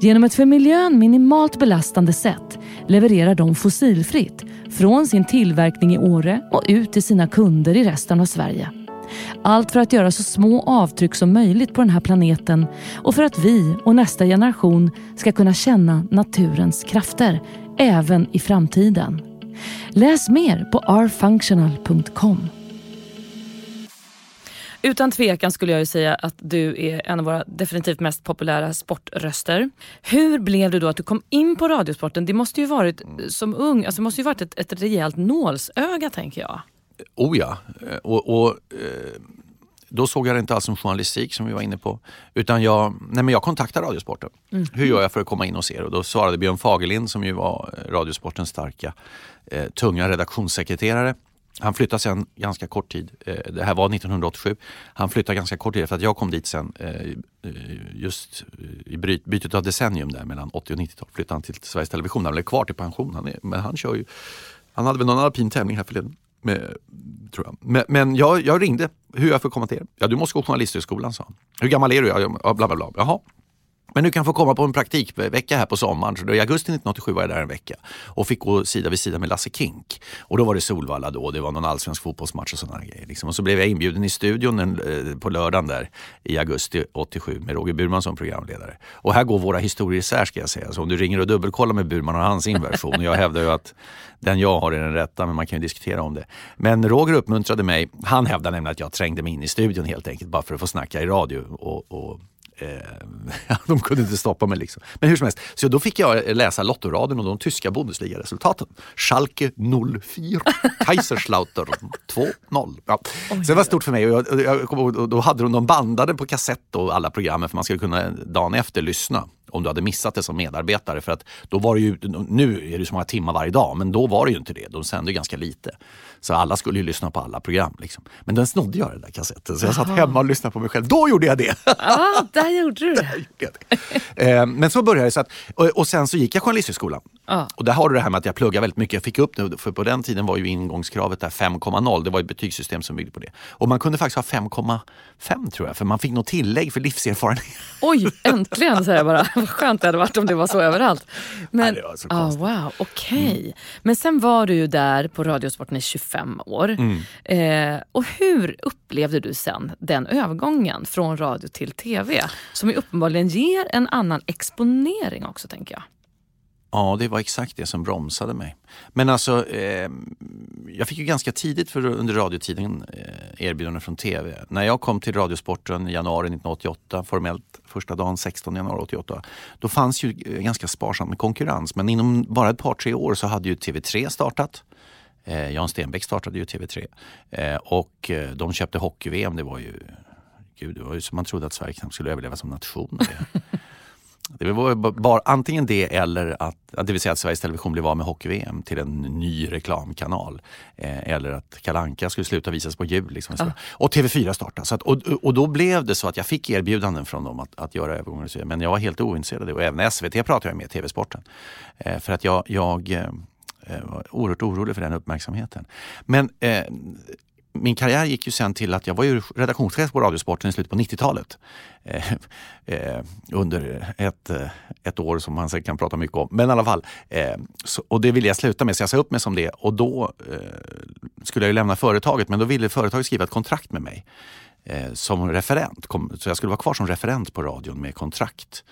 Genom ett för miljön minimalt belastande sätt levererar de fossilfritt från sin tillverkning i Åre och ut till sina kunder i resten av Sverige. Allt för att göra så små avtryck som möjligt på den här planeten och för att vi och nästa generation ska kunna känna naturens krafter även i framtiden. Läs mer på rfunctional.com. Utan tvekan skulle jag ju säga att du är en av våra definitivt mest populära sportröster. Hur blev det då att du kom in på Radiosporten? Det måste ju varit som ung, alltså det måste ju varit ett, ett rejält nålsöga tänker jag. Oh ja. Eh, Och, och, eh, då såg jag det inte alls som journalistik som vi var inne på. Utan jag, nej men jag kontaktade Radiosporten. Hur gör jag för att komma in och se det? Och då svarade Björn Fagerlind som ju var eh, Radiosportens starka, eh, tunga redaktionssekreterare. Han flyttade sen ganska kort tid, eh, det här var 1987, han flyttade ganska kort tid efter att jag kom dit sen. Eh, just i bryt, bytet av decennium där mellan 80 och 90-tal flyttade han till Sveriges Television. Han blev kvar till pension, han är, men han kör ju han hade väl någon alpin tävling här förleden. Med, tror jag. Men, men jag, jag ringde hur jag får komma till er. Ja, du måste gå Journalisthögskolan, sa han. Hur gammal är du? Ja, bla, bla, bla. Jaha. Men du kan få komma på en praktikvecka här på sommaren. Så då I augusti 1987 var jag där en vecka och fick gå sida vid sida med Lasse Kink. Och då var det Solvalla då, det var någon allsvensk fotbollsmatch och sådana grejer. Liksom. Och så blev jag inbjuden i studion en, eh, på lördagen där i augusti 87 med Roger Burman som programledare. Och här går våra historier isär ska jag säga. Så om du ringer och dubbelkollar med Burman och hans inversion. Jag hävdar ju att den jag har är den rätta, men man kan ju diskutera om det. Men Roger uppmuntrade mig. Han hävdar nämligen att jag trängde mig in i studion helt enkelt bara för att få snacka i radio. Och, och Eh, de kunde inte stoppa mig. Liksom. Men hur som helst, så då fick jag läsa Lottoraden och de tyska Bundesliga-resultaten. Schalke 04, Kaiserslautern 2-0. Ja. Så det var stort för mig. Och jag, jag, och då hade de, de bandade på kassett och alla programmen för man skulle kunna dagen efter lyssna. om du hade missat det som medarbetare. För att då var det ju, nu är det så många timmar varje dag, men då var det ju inte det. De sände ganska lite. Så alla skulle ju lyssna på alla program. Liksom. Men den snodde jag den där kassetten, så jag satt hemma och lyssnade på mig själv. Då gjorde jag det! Ja, där gjorde du det. Eh, men så började det. Så att, och, och sen så gick jag Journalisthögskolan. Ja. Och där har du det här med att jag pluggar väldigt mycket. Jag fick upp det, för på den tiden var ju ingångskravet där 5,0. Det var ett betygssystem som byggde på det. Och man kunde faktiskt ha 5,5 tror jag, för man fick något tillägg för livserfarenhet. Oj, äntligen säger jag bara. Vad skönt det hade varit om det var så överallt. Men, Nej, det var så ah, konstigt. wow, okej. Men sen var du ju där på Radiosporten i 25 år. Mm. Eh, och hur upplevde du sen den övergången från radio till tv? Som ju uppenbarligen ger en annan exponering också tänker jag. Ja, det var exakt det som bromsade mig. Men alltså, eh, jag fick ju ganska tidigt för under radiotiden eh, erbjudande från TV. När jag kom till Radiosporten i januari 1988, formellt första dagen 16 januari 88, då fanns ju eh, ganska sparsamt med konkurrens. Men inom bara ett par, tre år så hade ju TV3 startat. Eh, Jan Stenbeck startade ju TV3 eh, och eh, de köpte hockey-VM. Det var ju, gud, det var ju som man trodde att Sverige knappt skulle överleva som nation. Det, var bara antingen det eller att, det vill säga att Sveriges Television blev av med hockey-VM till en ny reklamkanal. Eh, eller att Kalanka skulle sluta visas på jul. Liksom. Och TV4 startade. Så att, och, och då blev det så att jag fick erbjudanden från dem att, att göra övergången. till- Men jag var helt ointresserad av det. Och även SVT pratade jag med, TV-sporten. Eh, för att jag, jag eh, Eh, var oerhört orolig för den uppmärksamheten. Men eh, min karriär gick ju sen till att jag var ju redaktionschef på Radiosporten i slutet på 90-talet. Eh, eh, under ett, eh, ett år som man säkert kan prata mycket om. Men i alla fall, eh, så, och det ville jag sluta med så jag sa upp mig som det och då eh, skulle jag ju lämna företaget men då ville företaget skriva ett kontrakt med mig eh, som referent. Kom, så jag skulle vara kvar som referent på radion med kontrakt.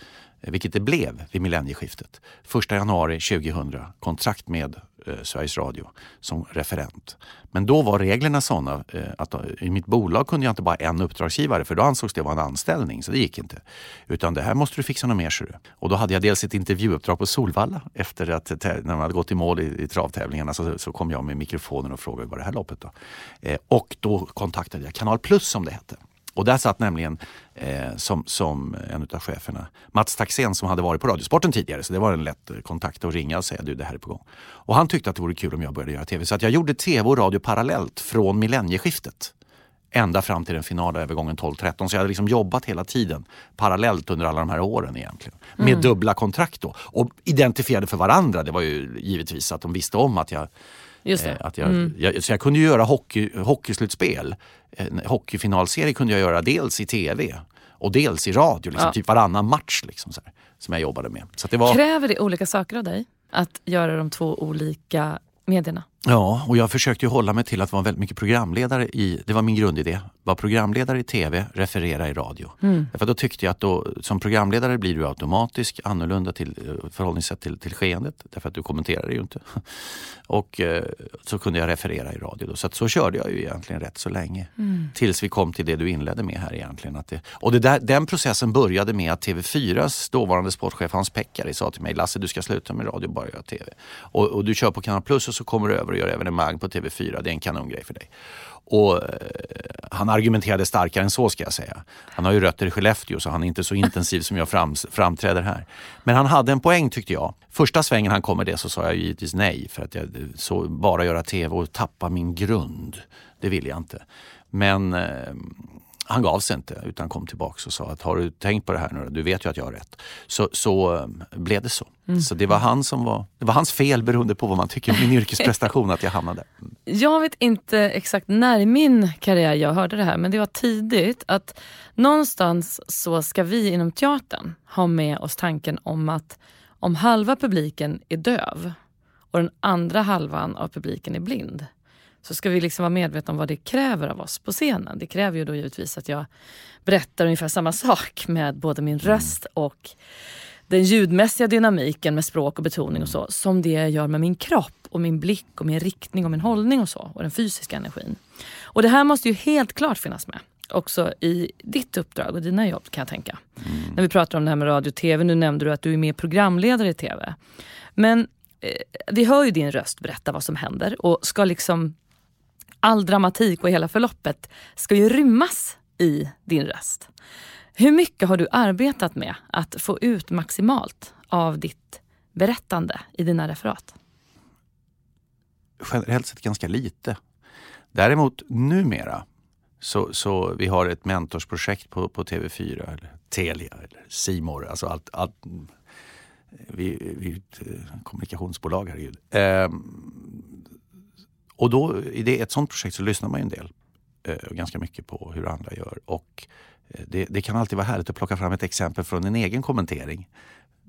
Eh, vilket det blev vid millennieskiftet. 1 januari 2000, kontrakt med eh, Sveriges Radio som referent. Men då var reglerna sådana eh, att eh, i mitt bolag kunde jag inte bara en uppdragsgivare för då ansågs det vara en anställning så det gick inte. Utan det här måste du fixa något mer ser du. Och då hade jag dels ett intervjuuppdrag på Solvalla efter att eh, när man hade gått i mål i, i travtävlingarna så, så kom jag med mikrofonen och frågade vad det här loppet då. Eh, och då kontaktade jag Kanal Plus som det hette. Och där satt nämligen eh, som, som en av cheferna Mats Taxén som hade varit på Radiosporten tidigare. Så det var en lätt kontakt att ringa och säga du det här är på gång. Och han tyckte att det vore kul om jag började göra tv. Så att jag gjorde tv och radio parallellt från millennieskiftet. Ända fram till den finala övergången 12-13. Så jag hade liksom jobbat hela tiden parallellt under alla de här åren egentligen. Med dubbla kontrakt då. Och identifierade för varandra. Det var ju givetvis att de visste om att jag Att jag, jag, så jag kunde göra hockey, hockeyslutspel. En hockeyfinalserie kunde jag göra dels i tv och dels i radio. Liksom, Ja. Typ varannan match liksom, så här, som jag jobbade med. Så det var, Kräver det olika saker av dig att göra de två olika medierna? Ja, och jag försökte hålla mig till att vara väldigt mycket programledare i, det var min grundidé, var programledare i tv, referera i radio. Därför då tyckte jag att då, som programledare blir du automatiskt annorlunda till eh, förhållningssätt till, till skeendet, därför att du kommenterar det ju inte. Och eh, så kunde jag referera i radio. Då. Så så körde jag ju egentligen rätt så länge. Tills vi kom till det du inledde med här egentligen. Att det, och det där, den processen började med att TV4s dåvarande sportchef Hans Pekkari sa till mig Lasse du ska sluta med radio och bara göra TV. Och, och du kör på Kanal Plus och så kommer du över och gör evenemang på TV4. Det är en kanongrej för dig. Och eh, han argumenterade starkare än så ska jag säga. Han har ju rötter i Skellefteå så han är inte så intensiv som jag fram, framträder här. Men han hade en poäng tyckte jag. Första svängen han kom med det så sa jag givetvis nej för att jag eh, så bara göra tv och tappa min grund. Det vill jag inte. Men eh, han gav sig inte utan kom tillbaka och sa att har du tänkt på det här nu? Du vet ju att jag har rätt. Så, så eh, blev det så. Så det var, han som var, det var hans fel beroende på vad man tycker om min yrkesprestation att jag hamnade där. Jag vet inte exakt när i min karriär jag hörde det här men det var tidigt att någonstans så ska vi inom teatern ha med oss tanken om att om halva publiken är döv och den andra halvan av publiken är blind så ska vi liksom vara medvetna om vad det kräver av oss på scenen. Det kräver ju då givetvis att jag berättar ungefär samma sak med både min röst och den ljudmässiga dynamiken med språk och betoning och så som det jag gör med min kropp och min blick och min riktning och min hållning och så och den fysiska energin. Och det här måste ju helt klart finnas med också i ditt uppdrag och dina jobb kan jag tänka. När vi pratar om det här med radio och tv, nu nämnde du att du är mer programledare i tv. Men eh, vi hör ju din röst berätta vad som händer och ska liksom all dramatik och hela förloppet ska ju rymmas i din röst. Hur mycket har du arbetat med att få ut maximalt av ditt berättande i dina referat? Generellt sett ganska lite. Däremot numera så, så vi har ett mentorsprojekt på, på TV4, eller Telia eller Simor. Alltså allt, allt, vi, vi är ett eh, kommunikationsbolag, herregud. Eh, och då, i det, ett sånt projekt så lyssnar man ju en del. Eh, ganska mycket på hur andra gör. Och eh, det, det, kan alltid vara härligt att plocka fram ett exempel från en egen kommentering.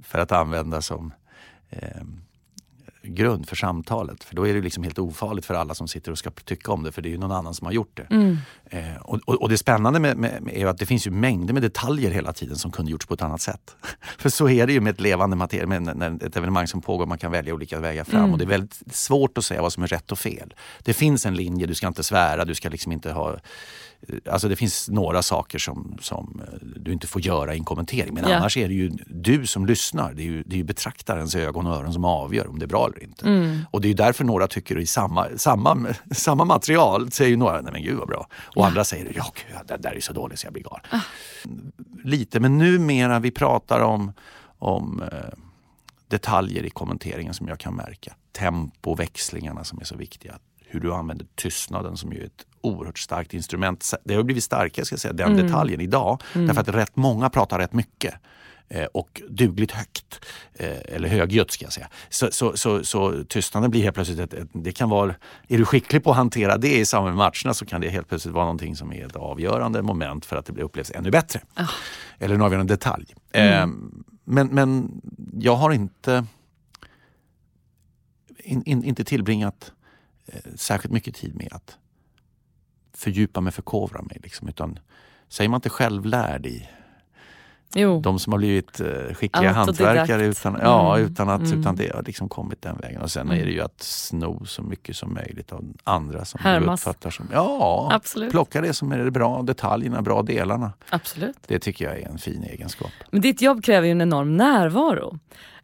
För att använda som eh, grund för samtalet. För då är det liksom helt ofarligt för alla som sitter och ska tycka om det för det är ju någon annan som har gjort det. Mm. Eh, och, och, och, det spännande med, med, med, är att det finns ju mängder med detaljer hela tiden som kunde gjorts på ett annat sätt. för så är det ju med ett levande materia, med när ett evenemang som pågår, man kan välja olika vägar fram mm. och det är väldigt svårt att säga vad som är rätt och fel. Det finns en linje, du ska inte svära, du ska liksom inte ha Alltså det finns några saker som, som eh, du inte får göra i en kommentering. Men ja. annars är det ju du som lyssnar. Det är ju, det är ju betraktarens ögon och öron som avgör om det är bra eller inte. Mm. Och det är därför några tycker i samma, samma, samma material säger några, nej men gud vad bra. Och ja. andra säger, ja gud, det där är så dåligt så jag blir galen. Ah. Lite, men numera vi pratar om, om eh, detaljer i kommenteringen som jag kan märka. Tempo, växlingarna som är så viktiga hur du använder tystnaden som ju är ett oerhört starkt instrument. Det har blivit starkare, ska jag säga, den mm. detaljen idag. Mm. Därför att rätt många pratar rätt mycket eh, och dugligt högt. Eh, eller högljutt ska jag säga. Så, så, så, så tystnaden blir helt plötsligt ett, ett, det kan vara, är du skicklig på att hantera det i samband med matcherna så kan det helt plötsligt vara någonting som är ett avgörande moment för att det blir upplevs ännu bättre. Oh. Eller en avgörande detalj. Mm. Eh, men, men jag har inte in, in, inte tillbringat särskilt mycket tid med att fördjupa mig, förkovra mig. Liksom, utan säger man inte självlärd i Jo. De som har blivit uh, skickliga hantverkare utan, ja, mm. utan, att, mm. utan det har liksom kommit den vägen. Och sen mm. är det ju att sno så mycket som möjligt av andra som du uppfattar som... Ja, Absolut. plocka det som är det bra detaljerna, bra delarna. Absolut. Det tycker jag är en fin egenskap. Men ditt jobb kräver ju en enorm närvaro.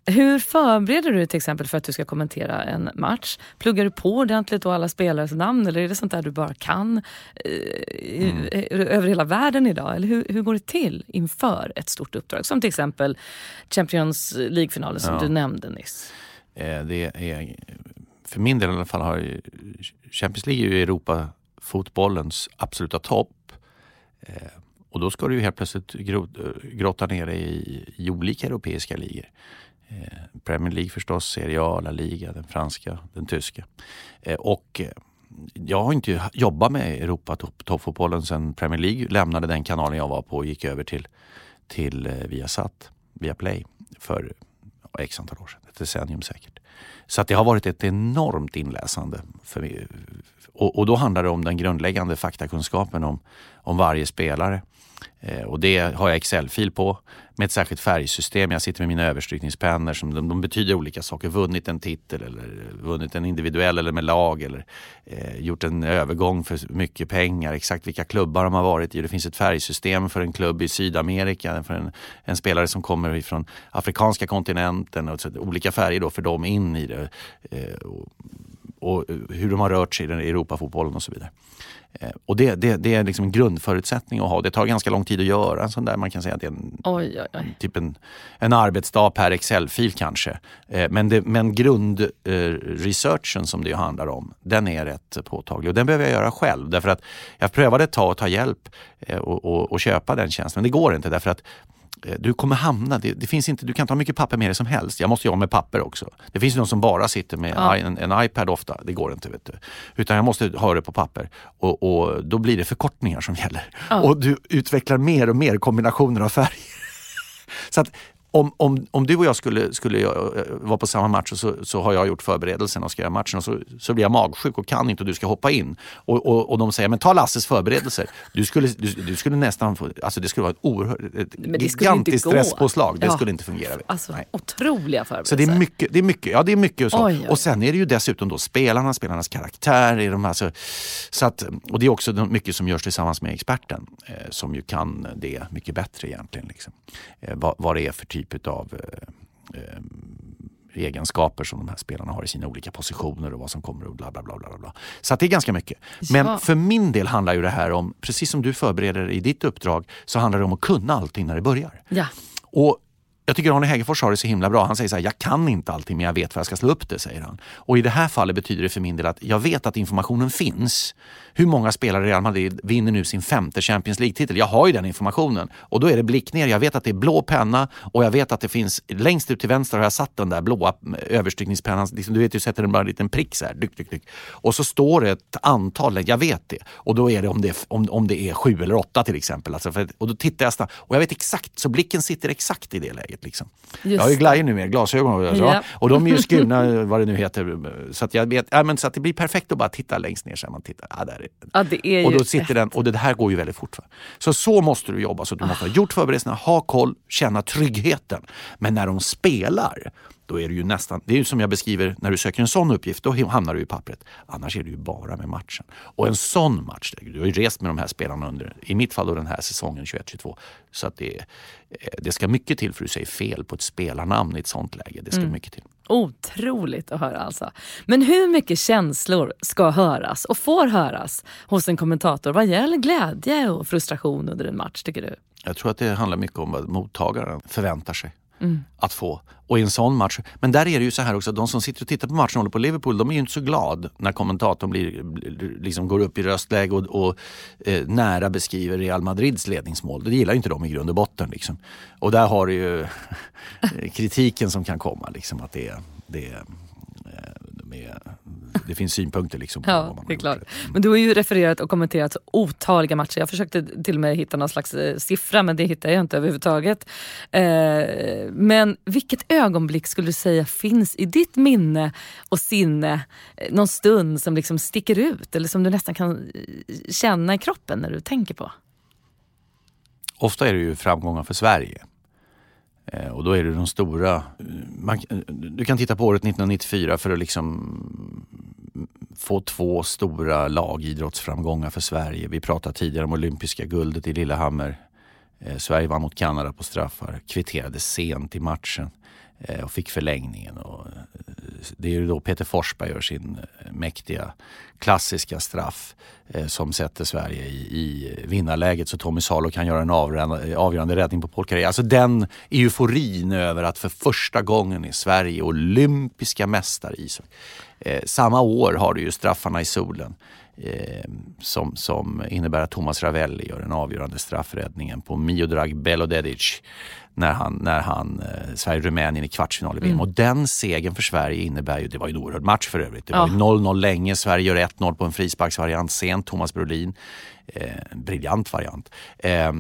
Hur förbereder du till exempel för att du ska kommentera en match? Pluggar du på ordentligt och alla spelares namn eller är det sånt där du bara kan eh, mm. över hela världen idag? Eller hur, hur går det till inför ett stort uppdrag? Som till exempel Champions League-finalen som ja. du nämnde nyss. Eh, det är, för min del i alla fall har Champions League är ju Europa fotbollens absoluta topp. Eh, och då ska du ju helt plötsligt grotta ner dig i, i olika europeiska ligor. Eh, Premier League förstås, Serie A, La Liga, den franska, den tyska. Eh, och eh, jag har inte jobbat med Europa toppfotbollen sedan Premier League lämnade den kanalen jag var på och gick över till, till Viasat, Viaplay för x antal år sedan, ett decennium säkert. Så att det har varit ett enormt inläsande för mig. Och, och då handlar det om den grundläggande faktakunskapen om, om varje spelare. Eh, och det har jag Excel-fil på med ett särskilt färgsystem. Jag sitter med mina överstrykningspennor som de, de, betyder olika saker. Vunnit en titel eller vunnit en individuell eller med lag eller eh, gjort en övergång för mycket pengar. Exakt vilka klubbar de har varit i. Det finns ett färgsystem för en klubb i Sydamerika, för en, en spelare som kommer från afrikanska kontinenten. Och så, olika färger då för dem in i det. Eh, och, och hur de har rört sig i Europafotbollen och så vidare. Eh, och det, det, det, är liksom en grundförutsättning att ha. Det tar ganska lång tid att göra en sån där. Man kan säga att det är en, oj, oj, oj. Typ en, en arbetsdag per Excel-fil kanske. Eh, men, det, men grundresearchen som det handlar om, den är rätt påtaglig. Och den behöver jag göra själv. Därför att jag prövade ett tag att ta hjälp eh, och, och, och köpa den tjänsten. Men det går inte därför att Eh, du kommer hamna, det, det, finns inte, du kan ha mycket papper med dig som helst. Jag måste jobba med papper också. Det finns ju de som bara sitter med ja. en, en, iPad ofta. Det går inte. Vet du. Utan jag måste ha det på papper. Och, och då blir det förkortningar som gäller. Ja. Och du utvecklar mer och mer kombinationer av färger. Så att om, om, om du och jag skulle, skulle eh, vara på samma match så, så har jag gjort förberedelsen och ska göra matchen och så, så blir jag magsjuk och kan inte och du ska hoppa in. Och, och, och de säger, men ta Lasses förberedelser. Du skulle, du, du skulle nästan få, alltså det skulle vara ett oerhört, ett gigantiskt stresspåslag. Det ja. skulle inte fungera. Alltså, otroliga förberedelser. Så det är mycket, det är mycket, ja det är mycket så. Oj, oj. Och sen är det ju dessutom då spelarna, spelarnas karaktär. De här, så, så att, och det är också mycket som görs tillsammans med experten eh, som ju kan det mycket bättre egentligen. Liksom. Eh, vad, vad det är för typ typ av eh, eh, egenskaper som de här spelarna har i sina olika positioner och vad som kommer och bla bla bla. bla, bla. Så det är ganska mycket. Men Ja. för min del handlar ju det här om, precis som du förbereder i ditt uppdrag, så handlar det om att kunna allting när det börjar. Ja. Och jag tycker Arne Hägerfors har det så himla bra. Han säger så här, jag kan inte allting men jag vet var jag ska slå upp det, säger han. Och i det här fallet betyder det för min del att jag vet att informationen finns. Hur många spelare i Real Madrid vinner nu sin femte Champions League-titel? Jag har ju den informationen. Och då är det blick ner. Jag vet att det är blå penna och jag vet att det finns, längst ut till vänster har jag satt den där blåa överstrykningspennan. Liksom, du vet, du sätter den bara en liten prick så här. Dyk, dyk, dyk. Och så står det ett antal, jag vet det. Och då är det om det är, om, om det är sju eller åtta till exempel. Alltså för, och då tittar jag snabbt. Och jag vet exakt, så blicken sitter exakt i det läget. Liksom. Just jag har ju glajjor nu med glasögon och, så. Ja. och de är ju skurna, vad det nu heter. Så att jag vet, ja, men så att det blir perfekt att bara titta längst ner. Så man tittar, ja, där är ja, och då sitter den, och det här går ju väldigt fort. Va? Så så måste du jobba. Så du måste ha gjort förberedelserna, ha koll, känna tryggheten. Men när de spelar, då är det ju nästan, det är ju som jag beskriver, när du söker en sån uppgift, då hamnar du i pappret. Annars är det ju bara med matchen. Och en sån match, du har ju rest med de här spelarna under, i mitt fall då den här säsongen 21-22. Så att det, eh, det ska mycket till för att du säger fel på ett spelarnamn i ett sånt läge. Det ska mycket till. Otroligt att höra alltså. Men hur mycket känslor ska höras och får höras hos en kommentator vad gäller glädje och frustration under en match tycker du? Jag tror att det handlar mycket om vad mottagaren förväntar sig Mm. att få. Och i en sån match, men där är det ju så här också, de som sitter och tittar på matchen och håller på Liverpool, de är ju inte så glad när kommentatorn blir, blir- liksom går upp i röstläge och, och eh, nära beskriver Real Madrids ledningsmål. Det gillar ju inte de i grund och botten. Liksom. Och där har du ju kritiken som kan komma, liksom, att det, det, är, det finns synpunkter liksom, på Ja, det är klart. Men du har ju refererat och kommenterat otaliga matcher. Jag försökte till och med hitta någon slags eh, siffra men det hittade jag inte överhuvudtaget. Eh, men vilket ögonblick skulle du säga finns i ditt minne och sinne eh, någon stund som liksom sticker ut eller som du nästan kan känna i kroppen när du tänker på? Ofta är det ju framgångar för Sverige. Eh, och då är det de stora... Eh, man, eh, du kan titta på året 1994 för att liksom få två stora lagidrottsframgångar för Sverige. Vi pratade tidigare om olympiska guldet i Lillehammer. Eh, Sverige vann mot Kanada på straffar, kvitterade sent i matchen eh, och fick förlängningen. Och, det är ju då Peter Forsberg gör sin mäktiga klassiska straff eh, som sätter Sverige i, i vinnarläget så Tommy Salo kan göra en avgörande, avgörande räddning på Paul Carré. Alltså den euforin över att för första gången är Sverige olympiska mästare i ishockey. Eh, samma år har du ju straffarna i solen eh, som, som innebär att Thomas Ravelli gör den avgörande straffräddningen på Miodrag Belodedic när han, när han eh, Sverige-Rumänien i kvartsfinal i VM. Och den segern för Sverige innebär ju, det var ju en oerhörd match för övrigt. Det var ju 0-0 länge, Sverige gör 1-0 på en frisparksvariant sent, Thomas Brolin. Eh, briljant variant. Eh,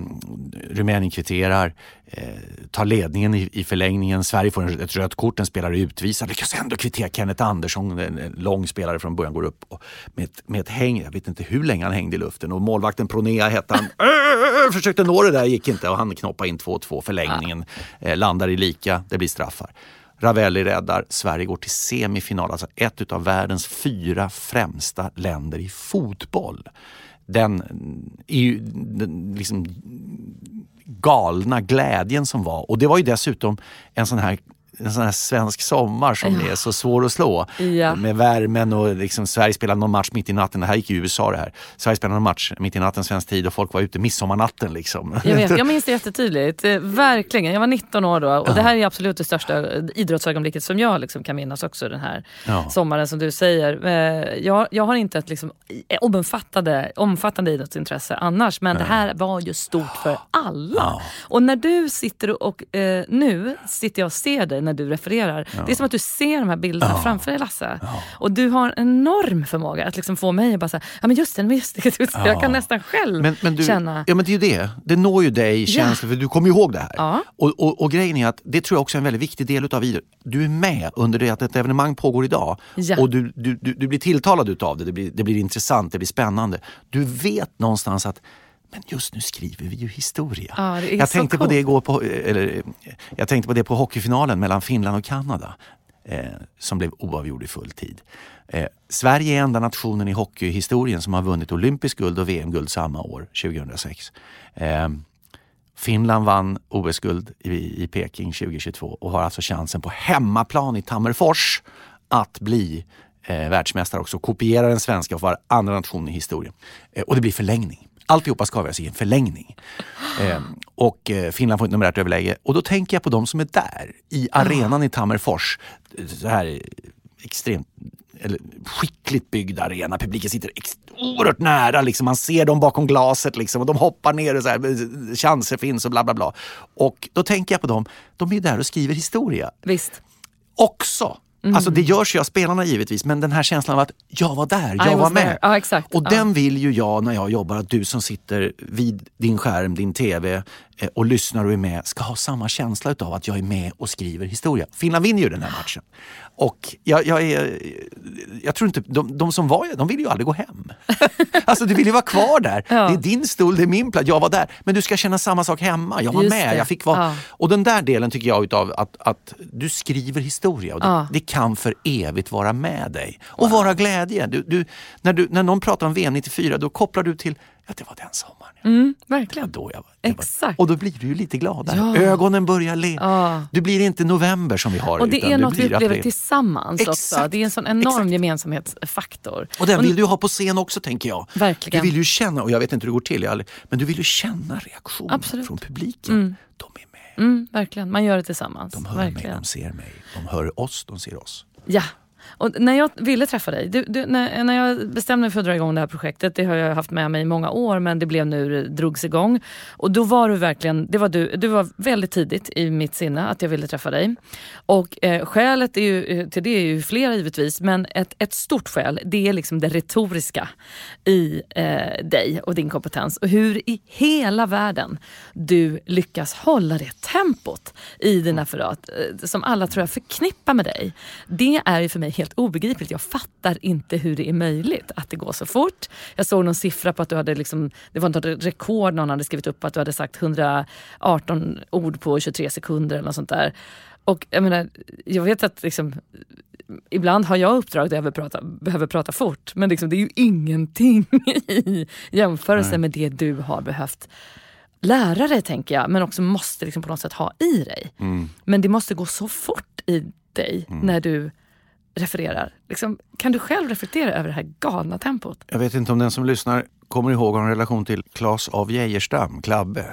Rumänien kvitterar, eh, tar ledningen i, i förlängningen. Sverige får en, ett rött kort, en spelare utvisad. Lyckas ändå kvittera Kenneth Andersson, en, en lång spelare från början, går upp och, med, ett, med ett häng. Jag vet inte hur länge han hängde i luften. Och målvakten Pronea hette han. Försökte nå det där, gick inte. Och han knoppade in 2-2. Förlängningen eh, landar i lika, det blir straffar. Ravelli räddar, Sverige går till semifinal. Alltså ett av världens fyra främsta länder i fotboll. Den, mm, är ju, den liksom galna glädjen som var. Och det var ju dessutom en sån här en sån här svensk sommar som är så svår att slå. Ja. Med värmen och liksom Sverige spelade någon match mitt i natten. Det här gick i USA det här. Sverige spelade någon match mitt i natten svensk tid och folk var ute midsommarnatten. Liksom. Jag vet, jag minns det jättetydligt. Eh, Verkligen. Jag var 19 år då och det här är absolut det största idrottsögonblicket som jag liksom kan minnas också den här Ja. sommaren som du säger. Eh, Jag, jag har inte ett liksom omfattande, omfattande idrottsintresse annars men det här var ju stort för alla. Ja. Och när du sitter och, eh, nu sitter jag och ser dig när du refererar. Det är som att du ser de här bilderna framför dig Lasse. Och du har en enorm förmåga att liksom få mig att bara säga, ja men just det, men just det. Jag kan nästan själv Men, men du, känna. Ja men det är ju det. Det når ju dig känslor för du kommer ju ihåg det här. Ja. Och, och, och grejen är att det tror jag också är en väldigt viktig del utav idrott. Du är med under det att ett evenemang pågår idag Ja. och du, du, du, du blir tilltalad utav det. Det blir, det blir intressant, det blir spännande. Du vet någonstans att men just nu skriver vi ju historia. Ja, jag tänkte på det igår på, eller, jag tänkte på det på hockeyfinalen mellan Finland och Kanada. Eh, som blev oavgjord i full tid. Eh, Sverige är enda nationen i hockeyhistorien som har vunnit olympiskt guld och VM-guld samma år, 2006. Eh, Finland vann OS-guld i, i Peking 2022 och har alltså chansen på hemmaplan i Tammerfors att bli eh, världsmästare också. Kopiera den svenska och vara andra nation i historien. Eh, och det blir förlängning. Alltihopa ska avgöras i en förlängning. Eh, och eh, Finland får ett numerärt överläge. Och då tänker jag på de som är där i arenan i Tammerfors. Så här extremt eller, skickligt byggd arena. Publiken sitter oerhört nära. Liksom. Man ser dem bakom glaset liksom, och de hoppar ner och så här, chanser finns och bla bla bla. Och då tänker jag på dem. De är där och skriver historia. Visst. Också. Mm. Alltså det görs ju av spelarna givetvis, men den här känslan av att jag var där, jag var med. Exakt. Och ja. den vill ju jag när jag jobbar, att du som sitter vid din skärm, din tv och lyssnar och är med, ska ha samma känsla av att jag är med och skriver historia. Finland vinner ju den här matchen. Och jag, jag, är, jag tror inte, de, de som var de vill ju aldrig gå hem. alltså du vill ju vara kvar där. Ja. Det är din stol, det är min plats, jag var där. Men du ska känna samma sak hemma. Jag var Just med, det. jag fick vara... Ja. Och den där delen tycker jag utav att, att du skriver historia. Och det, Ja. det kan för evigt vara med dig. Och vara glädje. Du, du, när, du, när någon pratar om VM 94 då kopplar du till att det var den sommaren. Mm, Ja, verkligen. då jag, var- Exakt. Och då blir du ju lite gladare. Ja. Ögonen börjar le. Ja. Du blir inte november som vi har Och det är något vi upplever april. tillsammans också. Exakt. Det är en sån enorm Exakt. gemensamhetsfaktor. Och den vill du ha på scen också tänker jag. Verkligen. Du vill ju känna, och jag vet inte hur det går till, jag aldrig- men du vill ju känna reaktionen Absolut. från publiken. De är med. Mm, verkligen, man gör det tillsammans. De hör mig, verkligen. de ser mig. De hör oss, de ser oss. Ja. Och när jag ville träffa dig, du, du, när, när jag bestämde mig för att dra igång det här projektet, det har jag haft med mig i många år men det blev nu, drogs igång. Och då var du verkligen, det var du, du var väldigt tidigt i mitt sinne att jag ville träffa dig. Och eh, skälet är ju, eh, till det är ju flera givetvis, men ett, ett stort skäl det är liksom det retoriska i eh, dig och din kompetens. Och hur i hela världen du lyckas hålla det tempot i dina referat eh, som alla tror jag förknippar med dig. Det är ju för mig helt obegripligt. Jag fattar inte hur det är möjligt att det går så fort. Jag såg någon siffra på att du hade liksom, det var något rekord någon hade skrivit upp att du hade sagt 118 ord på 23 sekunder eller något sånt där. Och jag menar, jag vet att liksom, ibland har jag uppdrag där jag behöver prata, behöver prata fort men liksom, det är ju ingenting i jämförelse Nej. med det du har behövt lära dig tänker jag men också måste liksom på något sätt ha i dig. Mm. Men det måste gå så fort i dig när du refererar. Liksom, kan du själv reflektera över det här galna tempot? Jag vet inte om den som lyssnar kommer ihåg en relation till Claes av Geijerstam, Klabbe.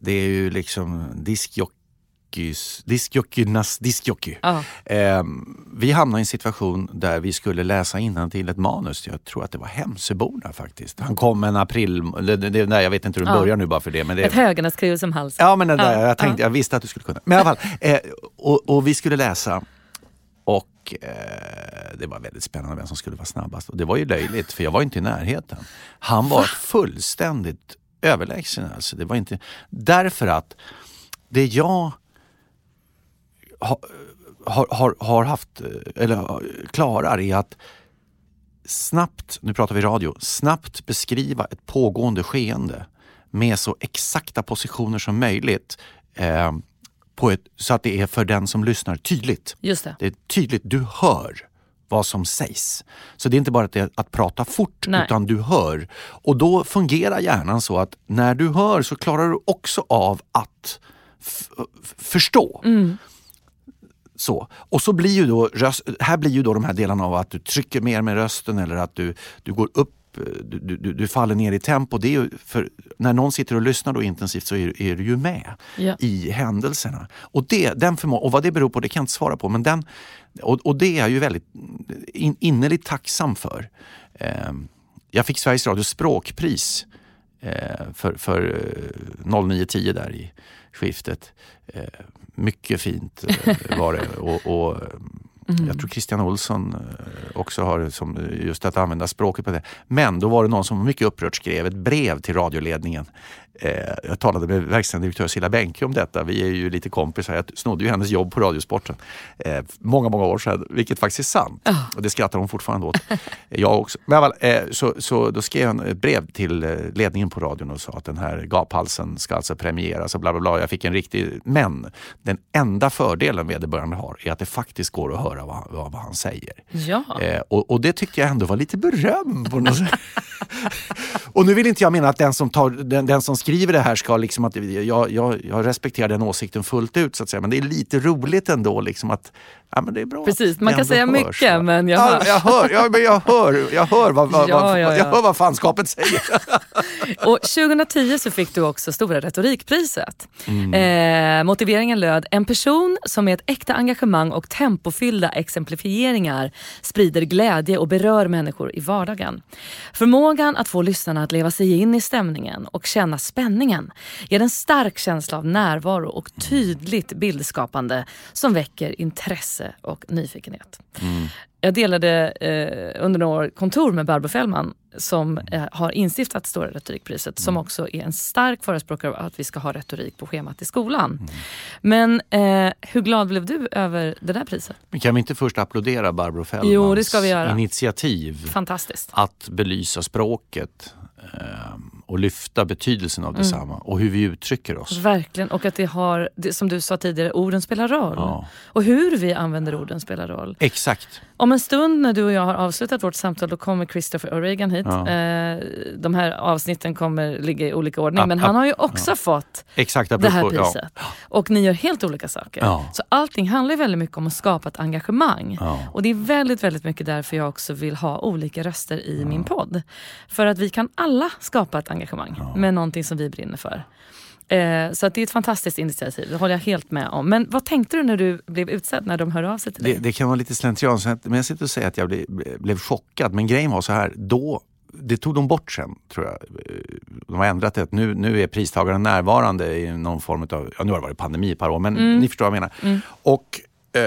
Det är ju liksom diskjockeys, diskjockernas diskjockey. Ja. Ehm, vi hamnade i en situation där vi skulle läsa till ett manus. Jag tror att det var Hemsöborna faktiskt. Han kom en april... Det, det, det, jag vet inte hur det Ja. börjar nu bara för det. Men det Ett högarnas som hals. Ja, men den där, Ja, jag, tänkte, jag visste att du skulle kunna. Men i alla fall, eh, och, och vi skulle läsa och eh, det var väldigt spännande vem som skulle vara snabbast. Och det var ju löjligt för jag var inte i närheten. Han var fullständigt överlägsen. Alltså. Det var inte, därför att det jag har, har, har, har haft, eh, eller klarar är att snabbt, nu pratar vi radio, snabbt beskriva ett pågående skeende med så exakta positioner som möjligt. Eh, på ett, så att det är för den som lyssnar tydligt. Just det. Det är tydligt, du hör vad som sägs. Så det är inte bara att, att prata fort, Nej. utan du hör. Och då fungerar hjärnan så att när du hör så klarar du också av att förstå. Så. Och så blir ju då röst, här blir ju då de här delarna av att du trycker mer med rösten eller att du, du går upp du, du, du faller ner i tempo. Det är ju för när någon sitter och lyssnar då intensivt så är, är du ju med Ja. i händelserna. Och, det, den förmå- och vad det beror på det kan jag inte svara på. Men den, och, och det är jag ju väldigt in, innerligt tacksam för. Eh, jag fick Sveriges Radios språkpris eh, för, för eh, 09.10 där i skiftet. Eh, mycket fint eh, var det. Och, och, Mm. Jag tror Christian Olsson eh, också har som eh, just att använda språket på det. Men då var det någon som mycket upprört skrev ett brev till radioledningen. Eh, jag talade med verkställande direktör Silla Bänke om detta. Vi är ju lite kompisar. Jag snodde ju hennes jobb på Radiosporten eh, många, många år sedan. Vilket faktiskt är sant. Och det skrattar hon fortfarande åt. jag också. Men eh, så, så då skrev han ett brev till eh, ledningen på radion och sa att den här gaphalsen ska alltså premieras och bla bla bla. Jag fick en riktig... Men den enda fördelen vederbörande har är att det faktiskt går att höra vad, vad, vad han säger. Ja. Eh, och, och det tyckte jag ändå var lite beröm på något sätt. Och nu vill inte jag mena att den som, tar, den, den som skriver det här ska liksom att jag, jag, jag respekterar den åsikten fullt ut så att säga. Men det är lite roligt ändå liksom att ja, men det är bra Precis, man kan säga hörs, mycket va? men jag ja, hörs. jag hör, ja, men jag hör, jag hör vad, vad, Ja, vad, ja, ja. Jag hör vad fanskapet säger. Och 2010 så fick du också Stora retorikpriset. Mm. Eh, motiveringen löd, en person som med ett äkta engagemang och tempofyllda exemplifieringar sprider glädje och berör människor i vardagen. Förmågan att få lyssnarna att leva sig in i stämningen och känna spänningen ger en stark känsla av närvaro och tydligt bildskapande som väcker intresse och nyfikenhet. Jag delade eh, under några år kontor med Barbro Fällman som eh, har instiftat Stora retorikpriset som också är en stark förespråkare av att vi ska ha retorik på schemat i skolan. Men eh, hur glad blev du över det där priset? Men kan vi inte först applådera Barbro Fällmans Jo, det ska vi göra. initiativ Fantastiskt. att belysa språket eh, och lyfta betydelsen Mm. av detsamma och hur vi uttrycker oss. Verkligen. Och att det har, det, som du sa tidigare, orden spelar roll. Ja. Och hur vi använder orden spelar roll. Exakt. Om en stund när du och jag har avslutat vårt samtal då kommer Christopher O'Regan hit. Ja. Eh, de här avsnitten kommer ligga i olika ordning. Ja, men han har ju också fått Exakt, det här apropå- ja. priset. Och ni gör helt olika saker. Så allting handlar väldigt mycket om att skapa ett engagemang. Och det är väldigt, väldigt mycket därför jag också vill ha olika röster i min podd. För att vi kan alla skapa ett engagemang med någonting som vi brinner för. Eh, så det är ett fantastiskt initiativ, det håller jag helt med om. Men vad tänkte du när du blev utsedd, när de hörde av sig till dig? Det, det kan vara lite slentrian, så att- men jag sitter och säger att jag blev, blev chockad. Men grejen var så här, då, det tog de bort sen tror jag. De har ändrat det. Nu, nu är pristagaren närvarande i någon form av, ja nu har det varit pandemi ett par år, men Mm. ni förstår vad jag menar. Och eh,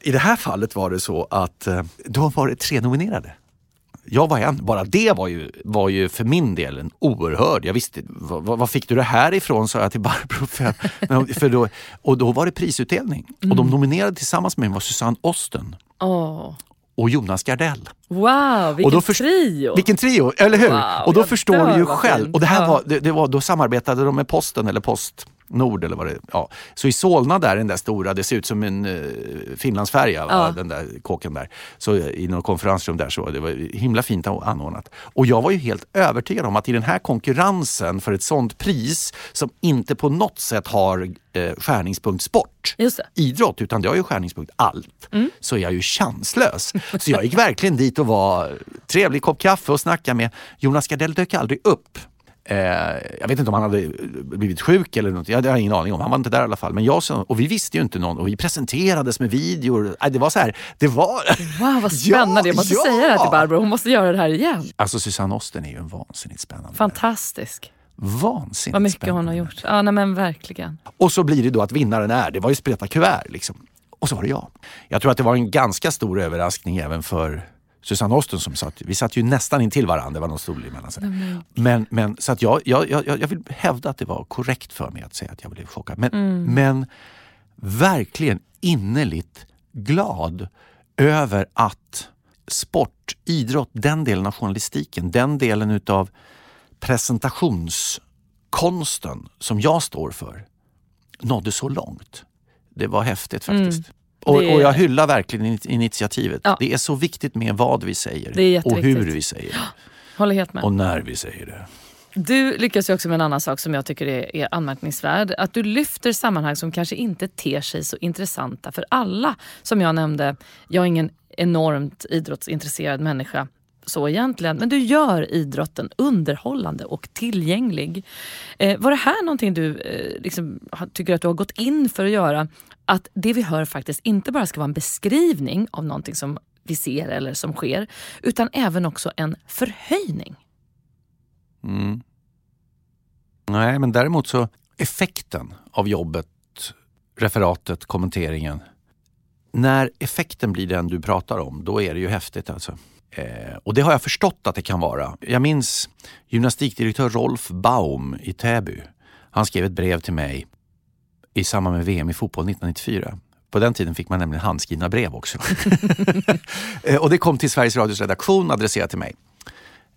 i det här fallet var det så att eh, då var det tre nominerade. Jag var en. Bara det var ju, var ju för min del en oerhörd... Jag visste, vad, fick du det här ifrån? sa jag till Barbro. För, för då, och då var det prisutdelning. Och de nominerade tillsammans med mig var Susanne Osten Åh, och Jonas Gardell. Wow, vilken först- trio! Vilken trio, eller hur? Wow, och då förstår du ju själv. Och det här var, det, det var, då samarbetade de med Posten eller Postnord eller vad det ja. Så i Solna där, den där stora, det ser ut som en uh, Finlandsfärja? Ja. den där kåken där. Så eh, i något konferensrum där så det var himla fint anordnat. Och jag var ju helt övertygad om att i den här konkurrensen för ett sånt pris som inte på något sätt har eh, skärningspunkt sport, idrott, utan det har ju skärningspunkt allt, så är jag ju chanslös. Så jag gick verkligen dit och var trevlig kopp kaffe och snacka med. Jonas Gardell dök aldrig upp. Eh, jag vet inte om han hade blivit sjuk eller något. Jag har ingen aning om. Han var inte där i alla fall. Men jag, och vi visste ju inte någon och vi presenterades med videor. Det var så här, det var... Wow, vad spännande. Ja, jag måste ja! säga det här till Barbro, hon måste göra det här igen. Alltså Susanne Osten är ju en vansinnigt spännande. Fantastisk. Vansinnigt Vad mycket spännande. hon har gjort. Ja, nej, men verkligen. Och så blir det då att vinnaren är, det var ju spreta kuvert liksom. Och så var det jag. Jag tror att det var en ganska stor överraskning även för Susanne Osten som satt, vi satt ju nästan intill varandra, det var någon stol emellan. Så. Men, men så att jag, jag, jag, jag vill hävda att det var korrekt för mig att säga att jag blev chockad. Men, men verkligen innerligt glad över att sport, idrott, den delen av journalistiken, den delen utav presentationskonsten som jag står för nådde så långt. Det var häftigt faktiskt. Mm. Är- och jag hyllar verkligen in- initiativet. Ja. Det är så viktigt med vad vi säger och hur vi säger det. Håller helt med. Och när vi säger det. Du lyckas ju också med en annan sak som jag tycker är, är anmärkningsvärd. Att du lyfter sammanhang som kanske inte ter sig så intressanta för alla. Som jag nämnde, jag är ingen enormt idrottsintresserad människa så egentligen. Men du gör idrotten underhållande och tillgänglig. Eh, var det här någonting du eh, liksom, tycker att du har gått in för att göra? Att det vi hör faktiskt inte bara ska vara en beskrivning av någonting som vi ser eller som sker. Utan även också en förhöjning. Mm. Nej, men däremot så effekten av jobbet, referatet, kommenteringen. När effekten blir den du pratar om, då är det ju häftigt alltså. Eh, och det har jag förstått att det kan vara. Jag minns gymnastikdirektör Rolf Baum i Täby. Han skrev ett brev till mig i samband med VM i fotboll 1994. På den tiden fick man nämligen handskrivna brev också. Eh, och det kom till Sveriges Radios redaktion adresserat till mig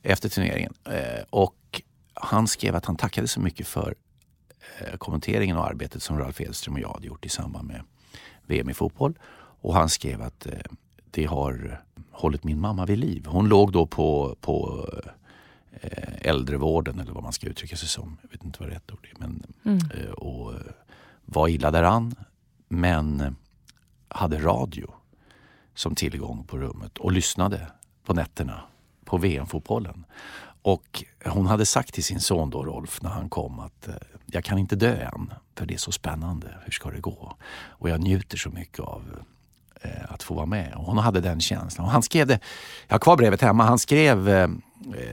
efter turneringen. Eh, och han skrev att han tackade så mycket för eh, kommenteringen och arbetet som Ralf Edström och jag hade gjort i samband med VM i fotboll. Och han skrev att det har hållit min mamma vid liv. Hon låg då på, på äldrevården eller vad man ska uttrycka sig som. Jag vet inte vad rätt ord är. Men, Mm. och var illa däran men hade radio som tillgång på rummet och lyssnade på nätterna på VM-fotbollen. Och hon hade sagt till sin son då Rolf när han kom att eh, jag kan inte dö än för det är så spännande. Hur ska det gå? Och jag njuter så mycket av eh, att få vara med. Och hon hade den känslan. Och han skrev det, jag har kvar brevet hemma, han skrev, eh, eh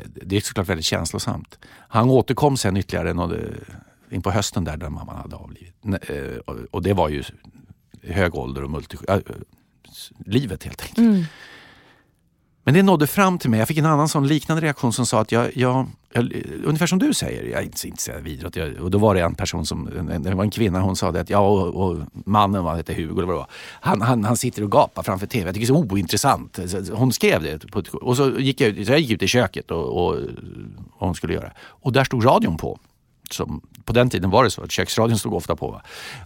det är såklart väldigt känslosamt. Han återkom sen ytterligare något, in på hösten där, där mamman hade avlidit. Eh, och- det var ju hög ålder och multi, äh, livet helt enkelt. Mm. Men det nådde fram till mig. Jag fick en annan sån liknande reaktion som sa att jag, jag, jag ungefär som du säger, jag är inte så intresserad av idrott. Jag, och då var det en person som, en- det var en kvinna, hon sa det att jag och, och mannen, vad hette Hugo eller vad det var, han, han, han sitter och gapar framför TV. Jag tycker det är så ointressant. Hon skrev det. På och så gick jag, så jag gick ut i köket och, och vad hon skulle göra. Och där stod radion på. Som, på den tiden var det så att köksradion stod ofta på. Va?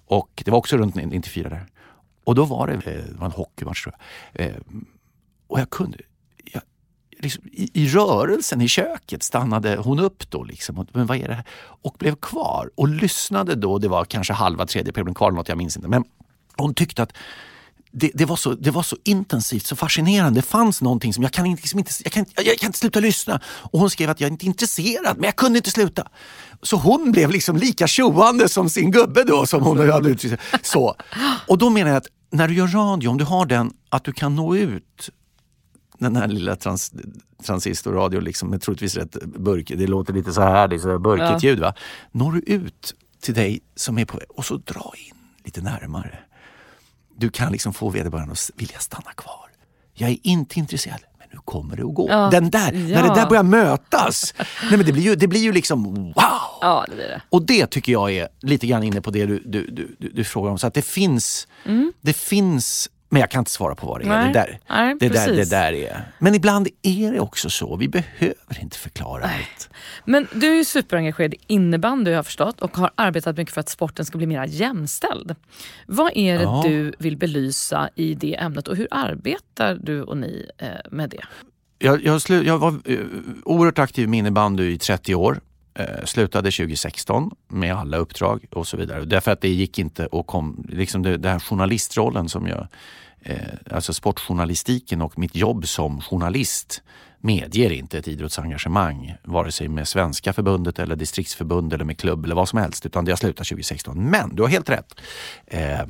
Och det var också runt 94 där. Och då var det, eh, det var en hockeymatch tror jag. Eh, och jag kunde, jag, liksom, i, i rörelsen i köket stannade hon upp då. Liksom, och, men vad är det här? Och blev kvar och lyssnade då. Det var kanske halva tredje perioden kvar, eller något jag minns inte. Men hon tyckte att det, det, var så, det var så intensivt, så fascinerande. Det fanns någonting som jag kan inte, liksom inte, jag kan, inte- jag kan inte sluta lyssna. Och hon skrev att jag är inte intresserad, men jag kunde inte sluta. Så hon blev liksom lika tjoande som sin gubbe då. Som hon hade uttryckt sig. så. Och då menar jag att när du gör radio, om du har den, att du kan nå ut den här lilla trans, transistorradion liksom, med troligtvis rätt burk. Det låter lite så här, det är så burkigt Ja. ljud. Va? Når du ut till dig som är på väg och så dra in lite närmare. Du kan liksom få vederbörande att vilja stanna kvar. Jag är inte intresserad, men nu kommer det att gå. Ja. Den där, när Ja. det där börjar mötas. Nej, men det, blir ju, det blir ju liksom wow! Ja, det blir det. Och det tycker jag är lite grann inne på det du, du, du, du, frågar om. Så att det finns, det finns, men jag kan inte svara på vad det är. Nej. Det där, Nej, det, där, det där är. Men ibland är det också så. Vi behöver inte förklara allt. Men du är ju superengagerad i innebandy har jag förstått och har arbetat mycket för att sporten ska bli mer jämställd. Vad är det Ja. du vill belysa i det ämnet och hur arbetar du och ni eh, med det? Jag, jag, slu, jag var eh, oerhört aktiv med innebandy i 30 år. Eh, slutade 2016 med alla uppdrag och så vidare. Därför att det gick inte och kom, liksom det, den här journalistrollen som jag, Eh, alltså sportjournalistiken och mitt jobb som journalist medger inte ett idrottsengagemang vare sig med svenska förbundet eller distriktsförbund eller med klubb eller vad som helst utan jag slutat 2016. Men du har helt rätt. Eh,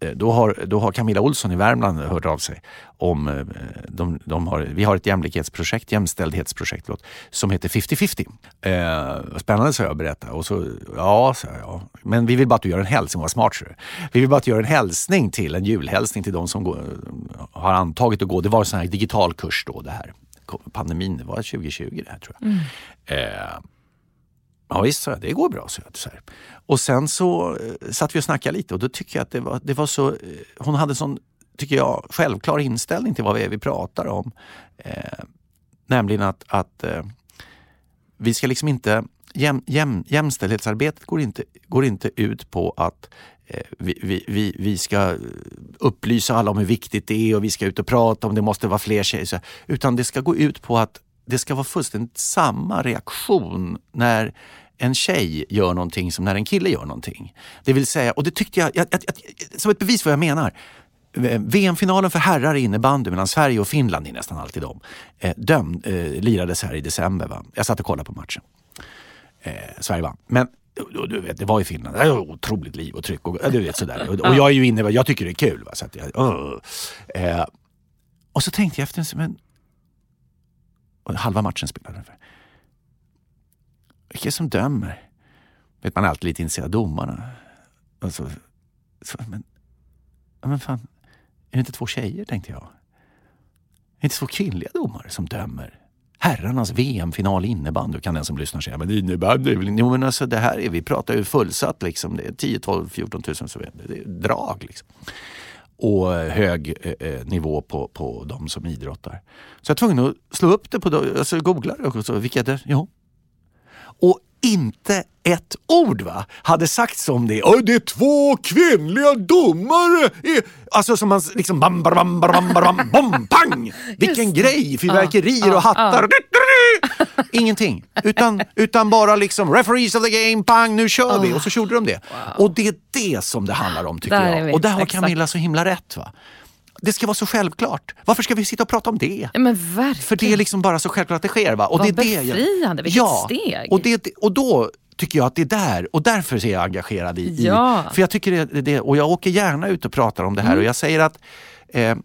Eh, då har, då har Camilla Olsson i Värmland hört av sig. om eh, de, de har, Vi har ett jämlikhetsprojekt, jämställdhetsprojekt förlåt, som heter 50-50. Eh, spännande sa jag berätta. Och så, ja, sa jag, ja. Men vi vill bara att du gör en hälsning, vad smart du. Vi vill bara att du gör en hälsning till, en julhälsning till de som går, har antagit att gå. Det var en sån här digital kurs då det här. Pandemin, det var 2020 det här tror jag. Eh, Ja visst, sa jag, det går bra. Så jag, så här. Och sen så eh, satt vi och snackade lite och då tycker jag att det var, det var så... Eh, hon hade sån, tycker jag, självklar inställning till vad vi är vi pratar om. Eh, nämligen att, att eh, vi ska liksom inte... Jäm, jäm, jämställdhetsarbetet går inte, går inte ut på att eh, vi, vi, vi, vi ska upplysa alla om hur viktigt det är och vi ska ut och prata om det måste vara fler tjejer. Utan det ska gå ut på att det ska vara fullständigt samma reaktion när en tjej gör någonting som när en kille gör någonting. Det vill säga, och det tyckte jag, jag, jag, jag som ett bevis vad jag menar. Eh, VM-finalen för herrar i innebandy mellan Sverige och Finland, det är nästan alltid de, eh, eh, lirades här i december. Va? Jag satt och kollade på matchen. Eh, Sverige vann. Men du, du vet, det var i Finland. Det var otroligt liv och tryck. Och, du vet, sådär. Och, och jag är ju inne, jag tycker det är kul. Va? Så att jag, uh. eh, och så tänkte jag efter, men stund halva matchen spelade ungefär. Vilka är det som dömer? Vet man är alltid lite intresserad av domarna. Och så, så, men, men fan, är det inte två tjejer tänkte jag? Är det inte två kvinnliga domare som dömer? Herrarnas VM-final i innebandy kan den som lyssnar säga. Men innebandy, är väl- jo, men alltså det här är, vi pratar ju fullsatt liksom. Det är 10, 12, 14 tusen. det är drag liksom och hög eh, eh, nivå på, på de som idrottar. Så jag var tvungen att slå upp det, på, alltså googla det och så, vilka är det? Och inte ett ord va, hade sagts om det. Och det är två kvinnliga domare! Alltså som man liksom bam, bam, bam, bam, bam, bam, pang! Vilken grej! Fyrverkerier och hattar. Ingenting. Utan, utan bara liksom referees of the game, pang, nu kör vi. Och så gjorde de det. Och det är det som det handlar om tycker Där jag. Och där har Exakt. Camilla så himla rätt. va. Det ska vara så självklart. Varför ska vi sitta och prata om det? Men verkligen. För det är liksom bara så självklart att det sker. Va? Och Vad det är det jag- befriande, vilket ja, steg. Och, det, och då tycker jag att det är där, och därför är jag engagerad i, i Ja. för jag tycker det, det, och jag åker gärna ut och pratar om det här och jag säger att eh, eh,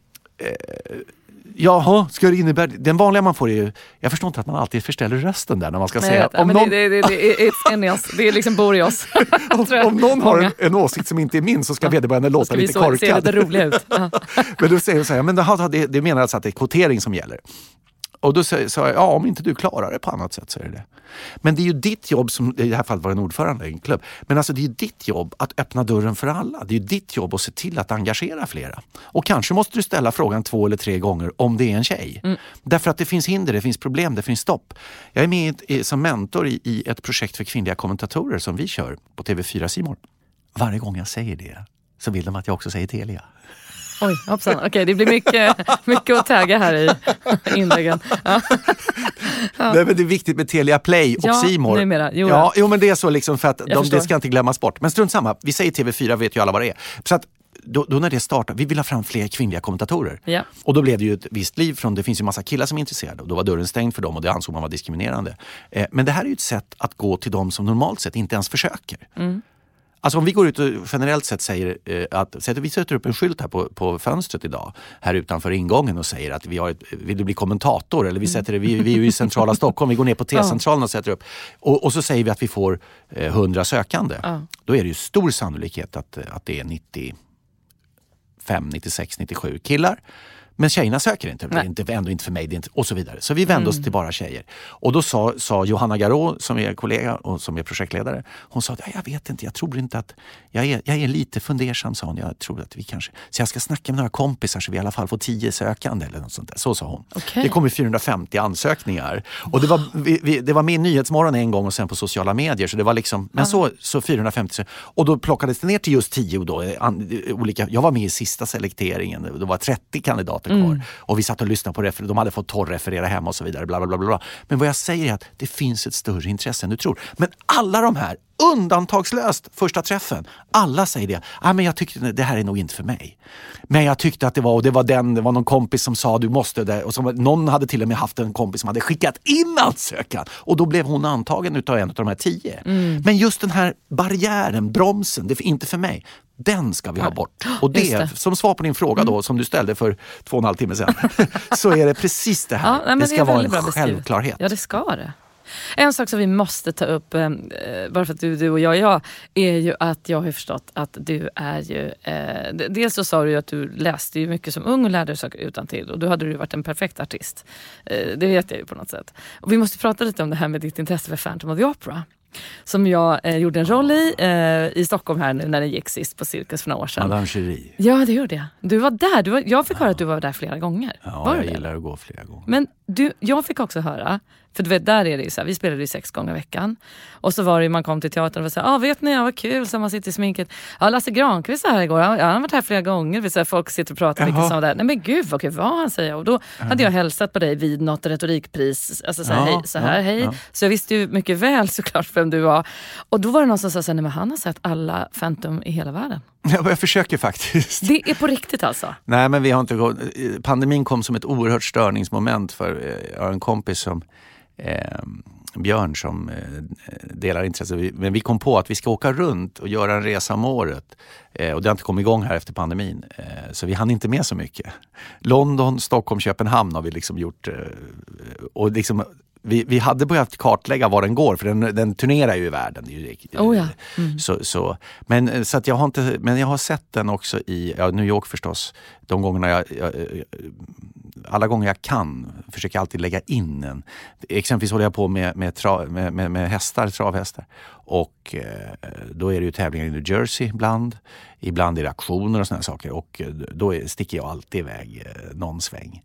Jaha, ska det innebära... Den vanliga man får är ju... Jag förstår inte att man alltid förställer rösten där när man ska Nej, säga... Om men någon, det, det, det, det, det är liksom bor i oss. om, om någon har en, en åsikt som inte är min så ska vederbörande låta ska lite så, korkad. lite roliga ut. Men då säger de så här, men det, det menar alltså att det är kvotering som gäller. Och då sa jag, ja om inte du klarar det på annat sätt så är det det. Men det är ju ditt jobb, som i det här fallet var en ordförande i en klubb, men alltså det är ju ditt jobb att öppna dörren för alla. Det är ju ditt jobb att se till att engagera flera. Och kanske måste du ställa frågan två eller tre gånger om det är en tjej. Därför att det finns hinder, det finns problem, det finns stopp. Jag är med i- som mentor i, i ett projekt för kvinnliga kommentatorer som vi kör på TV4 Simor. Varje gång jag säger det så vill de att jag också säger Telia. Oj, hoppsan. Okej, det blir mycket, mycket att tagga här i inläggen. Ja. Nej, men det är viktigt med Telia Play och Ja, More. numera. Jo, ja, ja. jo, men det är så liksom för att de, det ska inte glömmas bort. Men strunt samma, vi säger TV4 vet ju alla vad det är. Så att då, då när det startade, vi vill ha fram fler kvinnliga kommentatorer. Ja. Och då blev det ju ett visst liv från, det finns ju massa killar som är intresserade och då var dörren stängd för dem och det ansåg man var diskriminerande. Eh, men det här är ju ett sätt att gå till de som normalt sett inte ens försöker. Alltså om vi går ut och generellt sett säger eh, att sätter, vi sätter upp en skylt här på, på fönstret idag, här utanför ingången och säger att vi har ett, vill du bli kommentator? Eller vi, sätter, det- vi, vi är ju i centrala Stockholm, vi går ner på T-centralen och sätter upp. Och, och så säger vi att vi får eh, 100 sökande. Då är det ju stor sannolikhet att, att det är 95, 96, 97 killar. Men tjejerna söker inte, det är inte, ändå inte för mig, det är inte, och så vidare. Så vi vände oss till bara tjejer. Och då sa, sa Johanna Garå som är kollega och som är projektledare, hon sa att jag vet inte, jag tror inte att, jag är, jag är lite fundersam sa hon, jag tror att vi kanske, så jag ska snacka med några kompisar så vi i alla fall får 10 sökande eller något sånt där. Så sa hon. Okej. Det kommer 450 ansökningar. Och det var, vi, vi, det var med i Nyhetsmorgon en gång och sen på sociala medier. Så det var liksom, men så, så 450. sö- Och då plockades det ner till just 10 då, an, olika, jag var med i sista selekteringen, det var 30 kandidater kvar. Och vi satt och lyssnade på refer- de hade fått torrreferera hemma och så vidare. Bla, bla, bla, bla. Men vad jag säger är att det finns ett större intresse än du tror. Men alla de här, undantagslöst första träffen, alla säger det. Ah, men jag tyckte det här är nog inte för mig. Men jag tyckte att det var, och det var den, det var någon kompis som sa du måste det. Och som, någon hade till och med haft en kompis som hade skickat in ansökan. Och då blev hon antagen utav en av de här tio. Men just den här barriären, bromsen, det är inte för mig. Den ska vi ha bort. Och det, det. Mm. som svar på din fråga då, som du ställde för två och en halv timme sedan, så är det precis det här. Ja, nej, det ska är vara en självklarhet. Ja, det ska det. En sak som vi måste ta upp, eh, bara för att du, du och jag är jag, är ju att jag har förstått att du är ju... Eh, dels så sa du ju att du läste ju mycket som ung och lärde dig saker utan till och då hade du varit en perfekt artist. Eh, det vet jag ju på något sätt. Och vi måste prata lite om det här med ditt intresse för Phantom of the Opera. Som jag eh, gjorde en roll i eh, i Stockholm här nu när den gick sist på Cirkus för några år sedan. Madame Curie. Ja, det gjorde jag. Du var där. Du var, jag fick höra att du var där flera gånger. Ja, var jag det? gillar att gå flera gånger. Men du, jag fick också höra, för du vet där är det ju så här, vi spelade ju sex gånger i veckan. Och så var det ju, man kom till teatern och var så här, ah, vet ni, ja, vad kul, så man sitter i sminket. Ja, Lasse Granqvist var här igår, ja, han har varit här flera gånger. Vi så här, folk sitter och pratar, som var där. Nej men gud vad kul var han säger. Och då hade jag hälsat på dig vid något retorikpris, alltså så här, Ja, hej, så här, ja, hej. ja. Så jag visste ju mycket väl såklart vem du var. Och då var det någon som sa nej men han har sett alla Phantom i hela världen. Ja, jag försöker faktiskt. Det är på riktigt alltså? Nej, men vi har inte. Pandemin kom som ett oerhört störningsmoment för eh, jag har en kompis som eh, Björn som eh, delar intresse. Vi- Men vi kom på att vi ska åka runt och göra en resa om året. Eh, och det har inte kommit igång här efter pandemin. Eh, så vi hann inte med så mycket. London, Stockholm, Köpenhamn har vi liksom gjort. Eh, och liksom, vi, vi hade börjat kartlägga var den går för den, den turnerar ju i världen. Oh ja. så, så, men, eh, så att jag har inte, men jag har sett den också i ja, New York förstås. De gångerna jag, jag, eh, alla gånger jag kan försöker jag alltid lägga in en. Exempelvis håller jag på med, med, tra, med, med, med hästar, travhästar. Och eh, då är det ju tävlingar i New Jersey ibland. Ibland är det auktioner och sådana saker. Och då sticker jag alltid iväg någon sväng.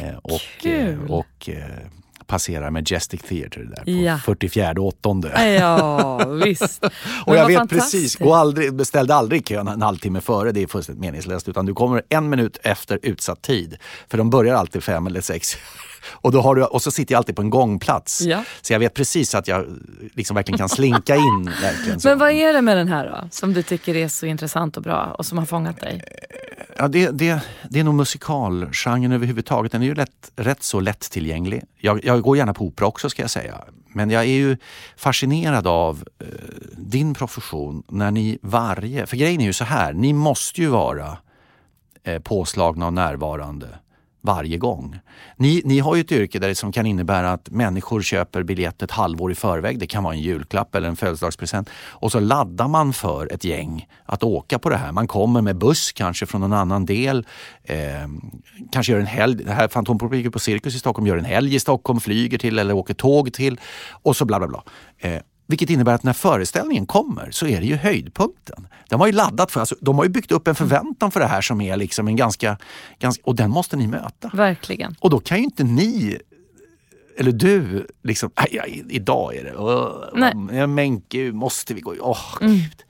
Eh, och, kul. och eh, passerar Majestic Theatre där på Ja. 44 åttonde. Ja, visst. Och jag vet precis, gå aldrig, beställde aldrig kön en halvtimme före, det är fullständigt meningslöst. Utan du kommer en minut efter utsatt tid. För de börjar alltid fem eller sex. Och, då har du, och så sitter jag alltid på en gångplats. Ja. Så jag vet precis att jag liksom verkligen kan slinka in. Verkligen så. Men vad är det med den här då, som du tycker är så intressant och bra och som har fångat dig? Ja, det, det, det är nog musikalgenren överhuvudtaget. Den är ju lätt, rätt så lättillgänglig. Jag, jag går gärna på opera också ska jag säga. Men jag är ju fascinerad av eh, din profession när ni varje... För grejen är ju så här, ni måste ju vara eh, påslagna och närvarande varje gång. Ni, ni har ju ett yrke där det som kan innebära att människor köper biljett ett halvår i förväg. Det kan vara en julklapp eller en födelsedagspresent. Och så laddar man för ett gäng att åka på det här. Man kommer med buss kanske från någon annan del. Eh, kanske gör en helg. Det här Fantompubliken på Cirkus i Stockholm gör en helg i Stockholm, flyger till eller åker tåg till. Och så bla bla bla. Eh, vilket innebär att när föreställningen kommer så är det ju höjdpunkten. Den var ju laddat för, alltså, de har ju byggt upp en förväntan för det här som är liksom en ganska, ganska och den måste ni möta. Verkligen. Och då kan ju inte ni eller du, liksom, "Aj, idag är det, ja, men gud, måste vi gå? Åh, gud.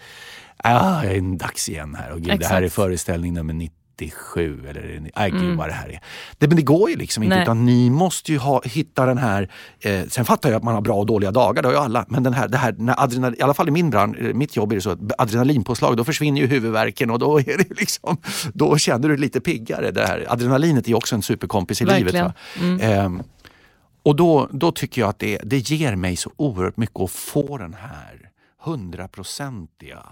Ah, det är dags igen här. Och gud, det här är föreställning nummer 97. Eller, aj, gud Mm. vad det här är. Det, men det går ju liksom inte, Nej. utan ni måste ju ha, hitta den här... Eh, sen fattar jag att man har bra och dåliga dagar, det har ju alla. Men den här, det här, när adrenal, i alla fall i min bransch, eh, mitt jobb är det så att adrenalinpåslag, då försvinner ju huvudvärken och då är det liksom, då känner du dig lite piggare. Det här. Adrenalinet är ju också en superkompis i livet. Verkligen. Mm. Va? Ehm, och då, då tycker jag att det, det ger mig så oerhört mycket att få den här hundraprocentiga eh,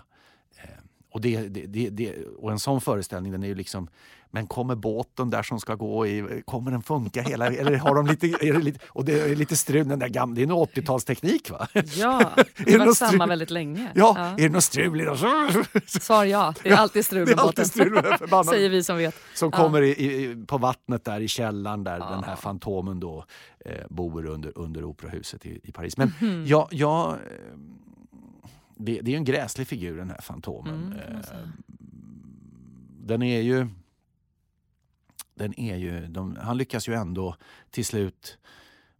och, det, det, det, och en sån föreställning den är ju liksom men kommer båten där som ska gå i, kommer den funka hela, eller har de lite, är det lite, och det är lite strul, den där gamla, det är en 80-talsteknik va? Ja, det har varit samma väldigt länge. Ja, är det något strul i den? Svar ja, det är alltid strul med båten. strul med Säger vi som vet. Som Ja. kommer i, i, på vattnet där i källaren där den här Fantomen då eh, bor under, under operahuset i, i Paris. Men Mhm. jag, jag, eh, det, det är en gräslig figur den här Fantomen. Mm, Eh, den är ju... Den är ju de, han lyckas ju ändå till slut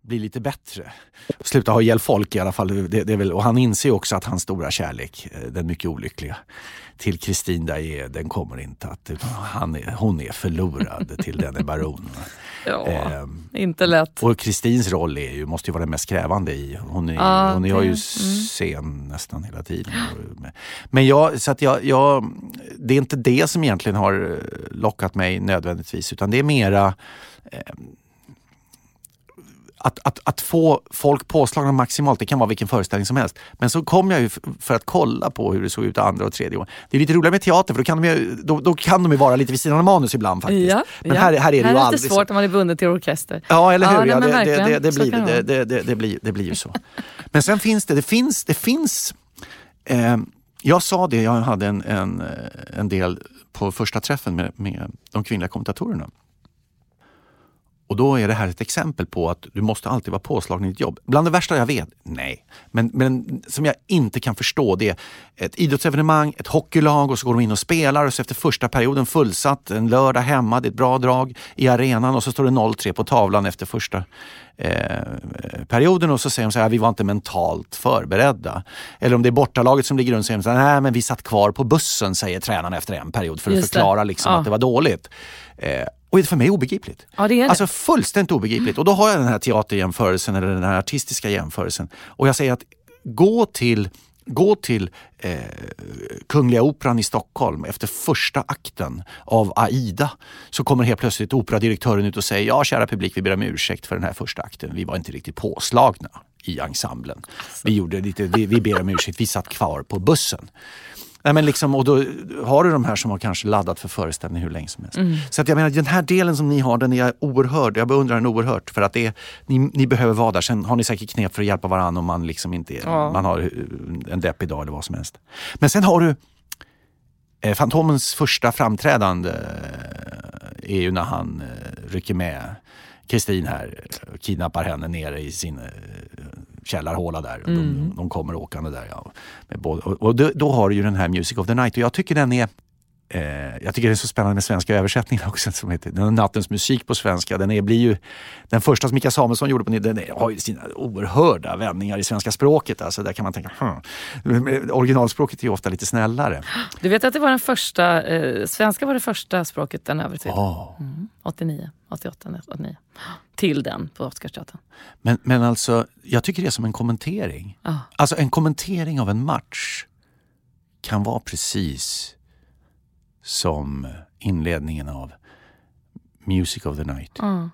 bli lite bättre. Sluta ha ihjäl folk i alla fall. Det, det är väl, och han inser också att hans stora kärlek, eh, den mycket olyckliga, till Kristin Daye, den kommer inte att... utan Han är, hon är förlorad till denne baron. Ja, Ehm, inte lätt. och Kristins roll är ju, måste ju vara den mest krävande i. Hon är, Ja, hon är ju mm. sen nästan hela tiden. Men jag, så att jag, jag, det är inte det som egentligen har eh, lockat mig nödvändigtvis utan det är mera eh, att, att, att få folk påslagna maximalt, det kan vara vilken föreställning som helst. Men så kom jag ju för att kolla på hur det såg ut andra och tredje gången. Det är lite roligare med teater för då kan de ju, då, då kan de ju vara lite vid sidan av manus ibland faktiskt. Ja, Men ja. här, här är det ju här är det aldrig lite så. svårt när man är bunden till orkester. Ja, eller hur? Ja, Ja, nej, men det, det, det, verkligen. det, Så blir, kan det det, vara. det, det, det, blir, det blir ju så. Men sen finns det, det finns, det finns eh, jag sa det, jag hade en, en, eh, en del på första träffen med, med de kvinnliga kommentatorerna. Och då är det här ett exempel på att du måste alltid vara påslagen i ditt jobb. Bland det värsta jag vet? Nej. Men, men som jag inte kan förstå det är ett idrottsevenemang, ett hockeylag och så går de in och spelar och så efter första perioden fullsatt, en lördag hemma, det är ett bra drag i arenan och så står det 0-3 på tavlan efter första eh, perioden och så säger de så här, vi var inte mentalt förberedda. Eller om det är bortalaget som ligger runt så säger de nej men vi satt kvar på bussen säger tränaren efter en period för att Just förklara liksom Ja. att det var dåligt. Eh, och det är för mig obegripligt. Ja, det är det. Alltså fullständigt obegripligt. Och då har jag den här teaterjämförelsen eller den här artistiska jämförelsen. Och jag säger att gå till Gå till eh, Kungliga Operan i Stockholm efter första akten av Aida så kommer helt plötsligt operadirektören ut och säger ja kära publik vi ber om ursäkt för den här första akten. Vi var inte riktigt påslagna i ensemblen. Vi, gjorde lite, vi, vi ber om ursäkt, vi satt kvar på bussen. Nej, men liksom, och då har du de här som har kanske laddat för föreställning hur länge som helst. Mm. Så att jag menar, den här delen som ni har, den är jag oerhörd. Jag beundrar den oerhört. För att det är, ni, ni behöver vara där. Sen har ni säkert knep för att hjälpa varandra om man liksom inte är, Ja. man har eh, en deppig dag eller vad som helst. Men sen har du eh, Fantomens första framträdande eh, är ju när han eh, rycker med Kristin här och kidnappar henne nere i sin källarhåla där. Mm. De, de kommer åkande där. Ja, både, och och då, då har du ju den här Music of the Night och jag tycker den är Eh, jag tycker det är så spännande med svenska översättningar också som heter den Nattens musik på svenska. Den, är, blir ju, den första som Mika Samuelsson gjorde på den har ju sina oerhörda vändningar i svenska språket. Alltså där kan man tänka, hm. originalspråket är ju ofta lite snällare. Du vet att det var den första, eh, svenska var det första språket den över till. Oh. Mm, 89, 88, 89. Till den på Oscarsteatern. Men, men alltså, jag tycker det är som en kommentering. Oh. Alltså en kommentering av en match kan vara precis som inledningen av Music of the Night. Uh.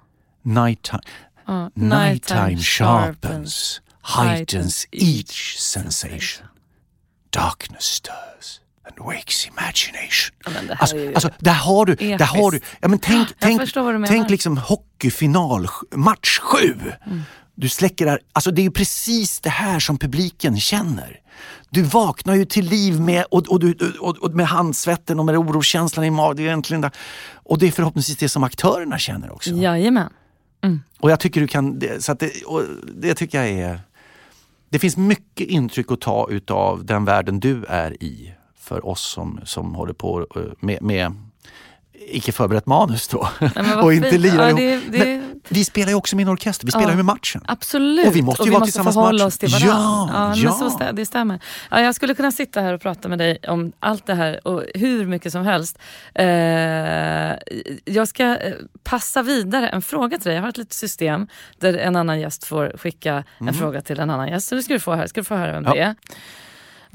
Nighttime, uh. Nighttime sharpens, heightens each sensation. Darkness stirs and wakes imagination. Ja, det alltså, alltså, där har du, där har du ja, men tänk, tänk, tänk liksom hockeyfinal, match sju. Mm. Du släcker där, alltså det är precis det här som publiken känner. Du vaknar ju till liv med, och, och, och, och med handsvetten och med oroskänslan i magen. Det Och det är förhoppningsvis det som aktörerna känner också. Jajamän. Mm. Och jag tycker du kan, så det, det tycker jag är... Det finns mycket intryck att ta utav den världen du är i för oss som, som håller på med, med icke förberett manus då. och inte lirar ja, det, det... vi spelar ju också med en orkester, vi spelar ju med matchen. Absolut, och vi måste ju och vara tillsammans med oss till varandra. Ja, ja. Men så, det stämmer. Ja, jag skulle kunna sitta här och prata med dig om allt det här och hur mycket som helst. Eh, jag ska eh, passa vidare en fråga till dig. Jag har ett litet system där en annan gäst får skicka en mm. fråga till en annan gäst. Så det ska du få här. Ska du få höra vem det är.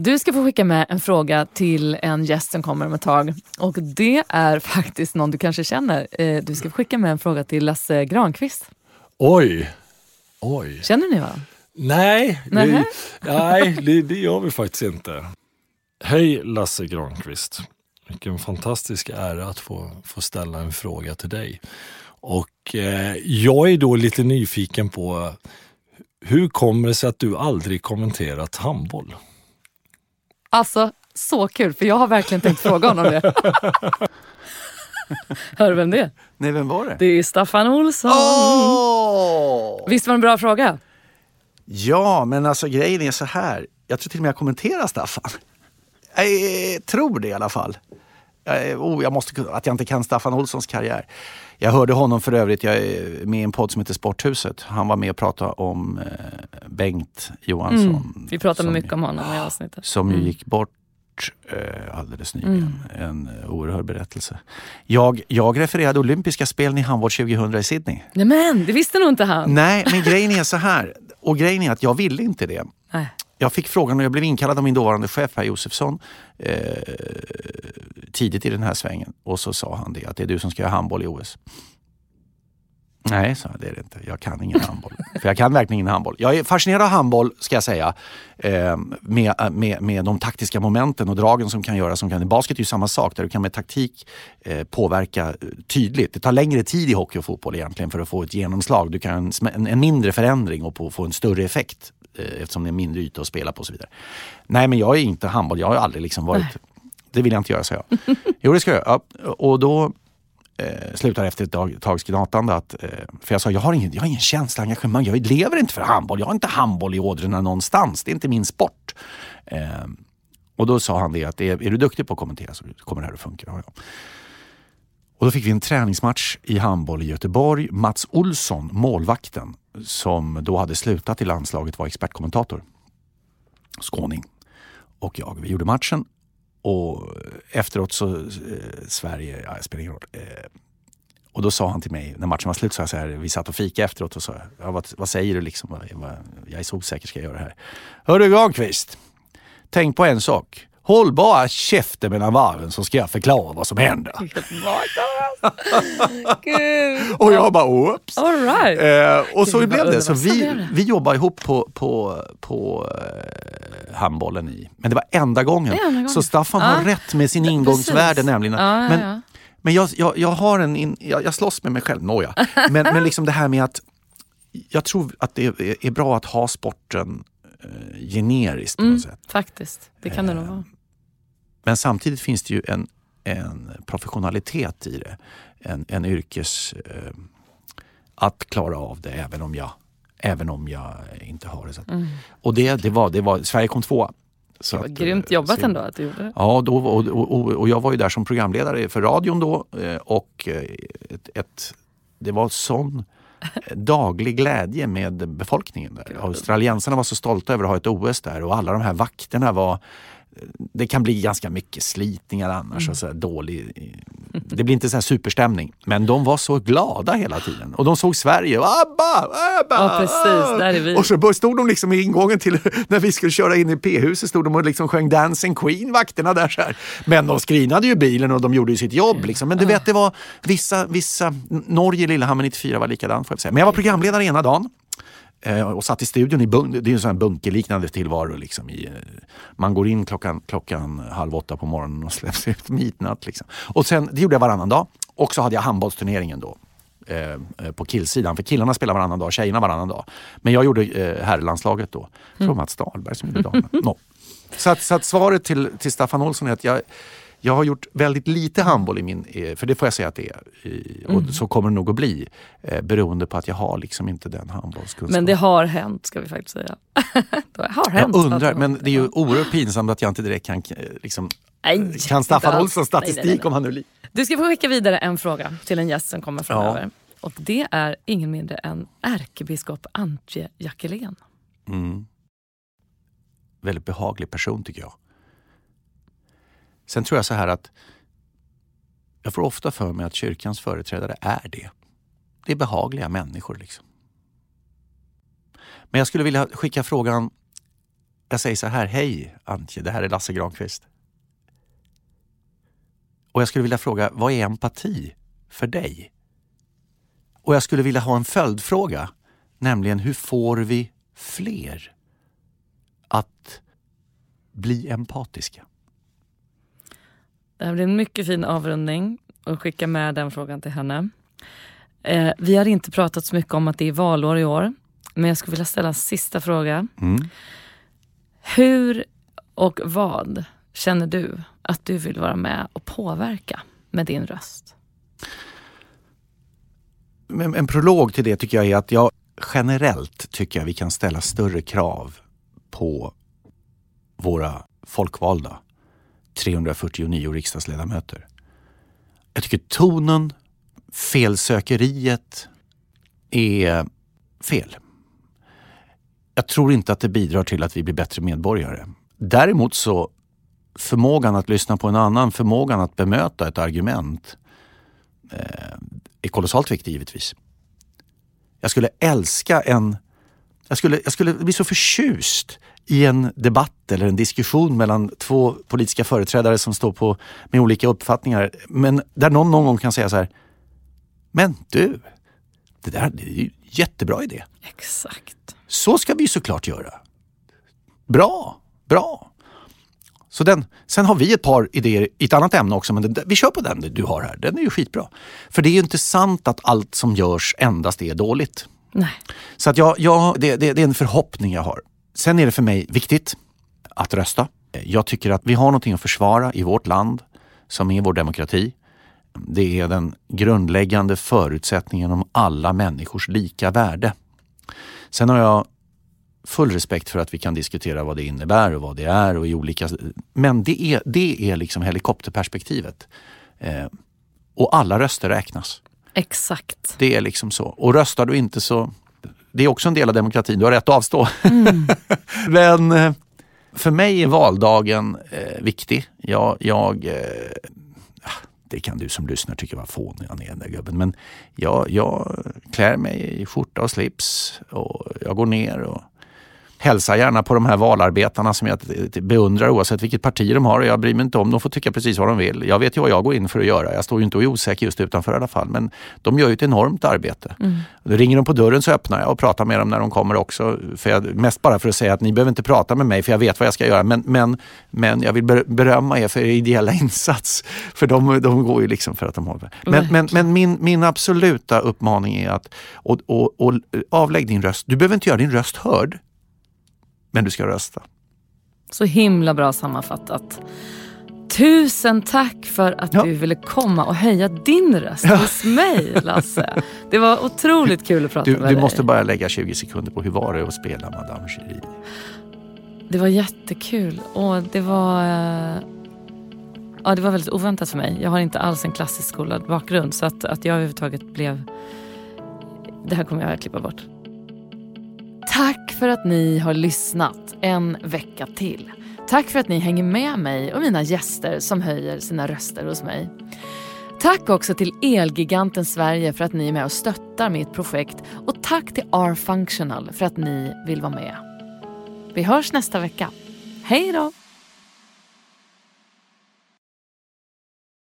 Du ska få skicka med en fråga till en gäst som kommer om ett tag. Och det är faktiskt någon du kanske känner. Eh, du ska få skicka med en fråga till Lasse Granqvist. Oj! Oj. Känner ni varandra? Nej, det, nej det, det gör vi faktiskt inte. Hej Lasse Granqvist. Vilken fantastisk ära att få, få ställa en fråga till dig. Och eh, jag är då lite nyfiken på hur kommer det sig att du aldrig kommenterat handboll? Alltså, så kul, för jag har verkligen tänkt fråga honom det. Hör du vem det är? Nej, vem var det? Det är Staffan Olsson. Oh! Visst var det en bra fråga? Ja, men alltså grejen är så här. Jag tror till och med jag kommenterar Staffan. Jag tror det i alla fall. Jag, oh, jag måste, att jag inte kan Staffan Olssons karriär. Jag hörde honom för övrigt, jag är med i en podd som heter Sporthuset. Han var med och pratade om eh, Bengt Johansson. Mm. Vi pratade som, mycket om honom i avsnittet. Som mm. ju gick bort eh, alldeles nyligen. Mm. En eh, oerhörd berättelse. Jag, jag refererade olympiska spelen i handboll 2000 i Sydney. Nämen, det visste nog inte han. Nej, men grejen är så här. Och grejen är att jag ville inte det. Nej. Jag fick frågan och jag blev inkallad av min dåvarande chef Per Josefsson eh, tidigt i den här svängen. Och så sa han det, att det är du som ska göra handboll i OS. Nej, sa jag, det är det inte. Jag kan ingen handboll. För jag kan verkligen ingen handboll. Jag är fascinerad av handboll, ska jag säga, eh, med, med, med de taktiska momenten och dragen som kan göras. Som kan, I basket är ju samma sak, där du kan med taktik eh, påverka eh, tydligt. Det tar längre tid i hockey och fotboll egentligen för att få ett genomslag. Du kan en, en mindre förändring och få en större effekt eftersom det är mindre yta att spela på och så vidare. Nej, men jag är inte handboll. Jag har aldrig liksom varit... Nej. Det vill jag inte göra, sa jag. jo, det ska jag. Ja, och då eh, slutar efter ett dag, tags gnatande att, eh, för jag sa, jag har ingen, jag har ingen känsla, engagemang, jag lever inte för handboll, jag har inte handboll i ådrorna någonstans, det är inte min sport. Eh, och då sa han det att, är, är du duktig på att kommentera så kommer det här att funka. Ja, ja. Och då fick vi en träningsmatch i handboll i Göteborg. Mats Olsson, målvakten, som då hade slutat i landslaget, var expertkommentator. Skåning. Och jag. Vi gjorde matchen och efteråt så, eh, Sverige, ja, det spelar ingen roll. Eh, och då sa han till mig, när matchen var slut, så, så här, vi satt och fika efteråt och sa, ja, vad, vad säger du liksom? Jag, jag är så osäker, ska jag göra det här? Hörru Granqvist, tänk på en sak. Håll bara käften mellan varven så ska jag förklara vad som händer. och jag bara oops. All right. eh, och så Gud, blev det. Så vi, vi jobbade ihop på, på, på eh, handbollen i. Men det var enda gången. Enda gången. Så Staffan ah. har rätt med sin ingångsvärde nämligen. Ah, men, ja, men jag, jag, jag, har en, in, jag, jag slåss med mig själv, nåja. Men, men liksom det här med att jag tror att det är, bra att ha sporten generiskt på mm, något sätt. Faktiskt, det kan det nog vara. Eh, men samtidigt finns det ju en, en professionalitet i det. En, en yrkes... Eh, att klara av det även om jag, även om jag inte har det. Mm. Och det, det, var, det var, Sverige kom tvåa. Så det var att, grymt jobbat så, ändå att du gjorde det. Ja, då, och, och, och, jag var ju där som programledare för radion då och ett, ett det var sån daglig glädje med befolkningen där. Australiensarna var så stolta över att ha ett OS där och alla de här vakterna var det kan bli ganska mycket slitningar annars. Mm. Och så dålig, det blir inte så här superstämning. Men de var så glada hela tiden. Och de såg Sverige och ABBA! ABBA! Ja precis, där är vi. Och så stod de liksom i ingången till när vi skulle köra in i P-huset stod de och liksom sjöng Dancing Queen, vakterna där. Så här. Men de skrinade ju bilen och de gjorde ju sitt jobb. Liksom. Men du vet, det var vissa, vissa Norge, Lillehammer 94 var likadant får jag säga. Men jag var programledare ena dagen och satt i studion i bunk, det är en sån bunkerliknande tillvaro. Liksom i, eh, man går in klockan, klockan halv åtta på morgonen och släpps ut midnatt. Liksom. Och sen, det gjorde jag varannan dag. Och så hade jag handbollsturneringen då. Eh, eh på killsidan. För killarna spelar varannan dag, tjejerna varannan dag. Men jag gjorde eh, herrlandslaget då. Från mm. Mats Dahlberg som gjorde damerna. no. så, att, så att svaret till, till Staffan Olsson är att jag, jag har gjort väldigt lite handboll i min, eh, för det får jag säga att det är. Och mm. så kommer det nog att bli. Eh, beroende på att jag har liksom inte den handbollskunskapen. Men det har hänt ska vi faktiskt säga. det har hänt. Jag undrar, men det är ju oerhört pinsamt att jag inte direkt kan eh, liksom, Nej, kan Staffan Olssons statistik nej, nej, nej. om han nu Du ska få skicka vidare en fråga till en gäst som kommer framöver. Ja. Och det är ingen mindre än ärkebiskop Antje Jackelén. Mm. Väldigt behaglig person tycker jag. Sen tror jag så här att jag får ofta för mig att kyrkans företrädare är det. Det är behagliga människor liksom. Men jag skulle vilja skicka frågan. Jag säger så här, hej Antje, det här är Lasse Granqvist. Och jag skulle vilja fråga, vad är empati för dig? Och jag skulle vilja ha en följdfråga, nämligen hur får vi fler att bli empatiska? Det här blir en mycket fin avrundning och skicka med den frågan till henne. Eh, vi har inte pratat så mycket om att det är valår i år. Men jag skulle vilja ställa en sista fråga. Mm. Hur och vad känner du att du vill vara med och påverka med din röst? En prolog till det tycker jag är att jag generellt tycker jag vi kan ställa större krav på våra folkvalda 349 riksdagsledamöter. Jag tycker tonen, felsökeriet är fel. Jag tror inte att det bidrar till att vi blir bättre medborgare. Däremot så förmågan att lyssna på en annan, förmågan att bemöta ett argument eh, är kolossalt viktig givetvis. Jag skulle älska en... Jag skulle, jag skulle bli så förtjust i en debatt eller en diskussion mellan två politiska företrädare som står på med olika uppfattningar. Men där någon någon gång kan säga så här. Men du, det där det är ju jättebra idé. Exakt. Så ska vi såklart göra. Bra, bra. Så den, sen har vi ett par idéer i ett annat ämne också, men den, vi kör på den du har här. Den är ju skitbra. För det är ju inte sant att allt som görs endast är dåligt. Nej. Så att jag, jag, det, det, det är en förhoppning jag har. Sen är det för mig viktigt att rösta. Jag tycker att vi har någonting att försvara i vårt land som är vår demokrati. Det är den grundläggande förutsättningen om alla människors lika värde. Sen har jag full respekt för att vi kan diskutera vad det innebär och vad det är och i olika... Men det är, det är liksom helikopterperspektivet. Eh, och alla röster räknas. Exakt. Det är liksom så. Och röstar du inte så det är också en del av demokratin, du har rätt att avstå. Mm. Men eh, för mig är valdagen eh, viktig. Jag, jag eh, ah, det kan du som lyssnar tycka var fånig han är den där gubben. Men jag, jag klär mig i skjorta och slips och jag går ner och hälsa gärna på de här valarbetarna som jag beundrar oavsett vilket parti de har. Jag bryr mig inte om, de får tycka precis vad de vill. Jag vet ju vad jag går in för att göra. Jag står ju inte och är osäker just utanför i alla fall. Men de gör ju ett enormt arbete. Mm. Då ringer de på dörren så öppnar jag och pratar med dem när de kommer också. För jag, mest bara för att säga att ni behöver inte prata med mig för jag vet vad jag ska göra. Men, men, men jag vill berömma er för er ideella insats. För de, de går ju liksom för att de har Men, men, men min, min absoluta uppmaning är att och, och, och, avlägg din röst. Du behöver inte göra din röst hörd. Men du ska rösta. Så himla bra sammanfattat. Tusen tack för att ja. du ville komma och höja din röst ja. hos mig, Lasse. Det var otroligt kul att prata du, med dig. Du måste bara lägga 20 sekunder på hur var det att spela Madame Cherie? Det var jättekul och det var, eh, ja, det var väldigt oväntat för mig. Jag har inte alls en klassisk skolad bakgrund så att, att jag överhuvudtaget blev... Det här kommer jag att klippa bort. Tack för att ni har lyssnat en vecka till. Tack för att ni hänger med mig och mina gäster som höjer sina röster hos mig. Tack också till Elgiganten Sverige för att ni är med och stöttar mitt projekt och tack till R-Functional för att ni vill vara med. Vi hörs nästa vecka. Hej då!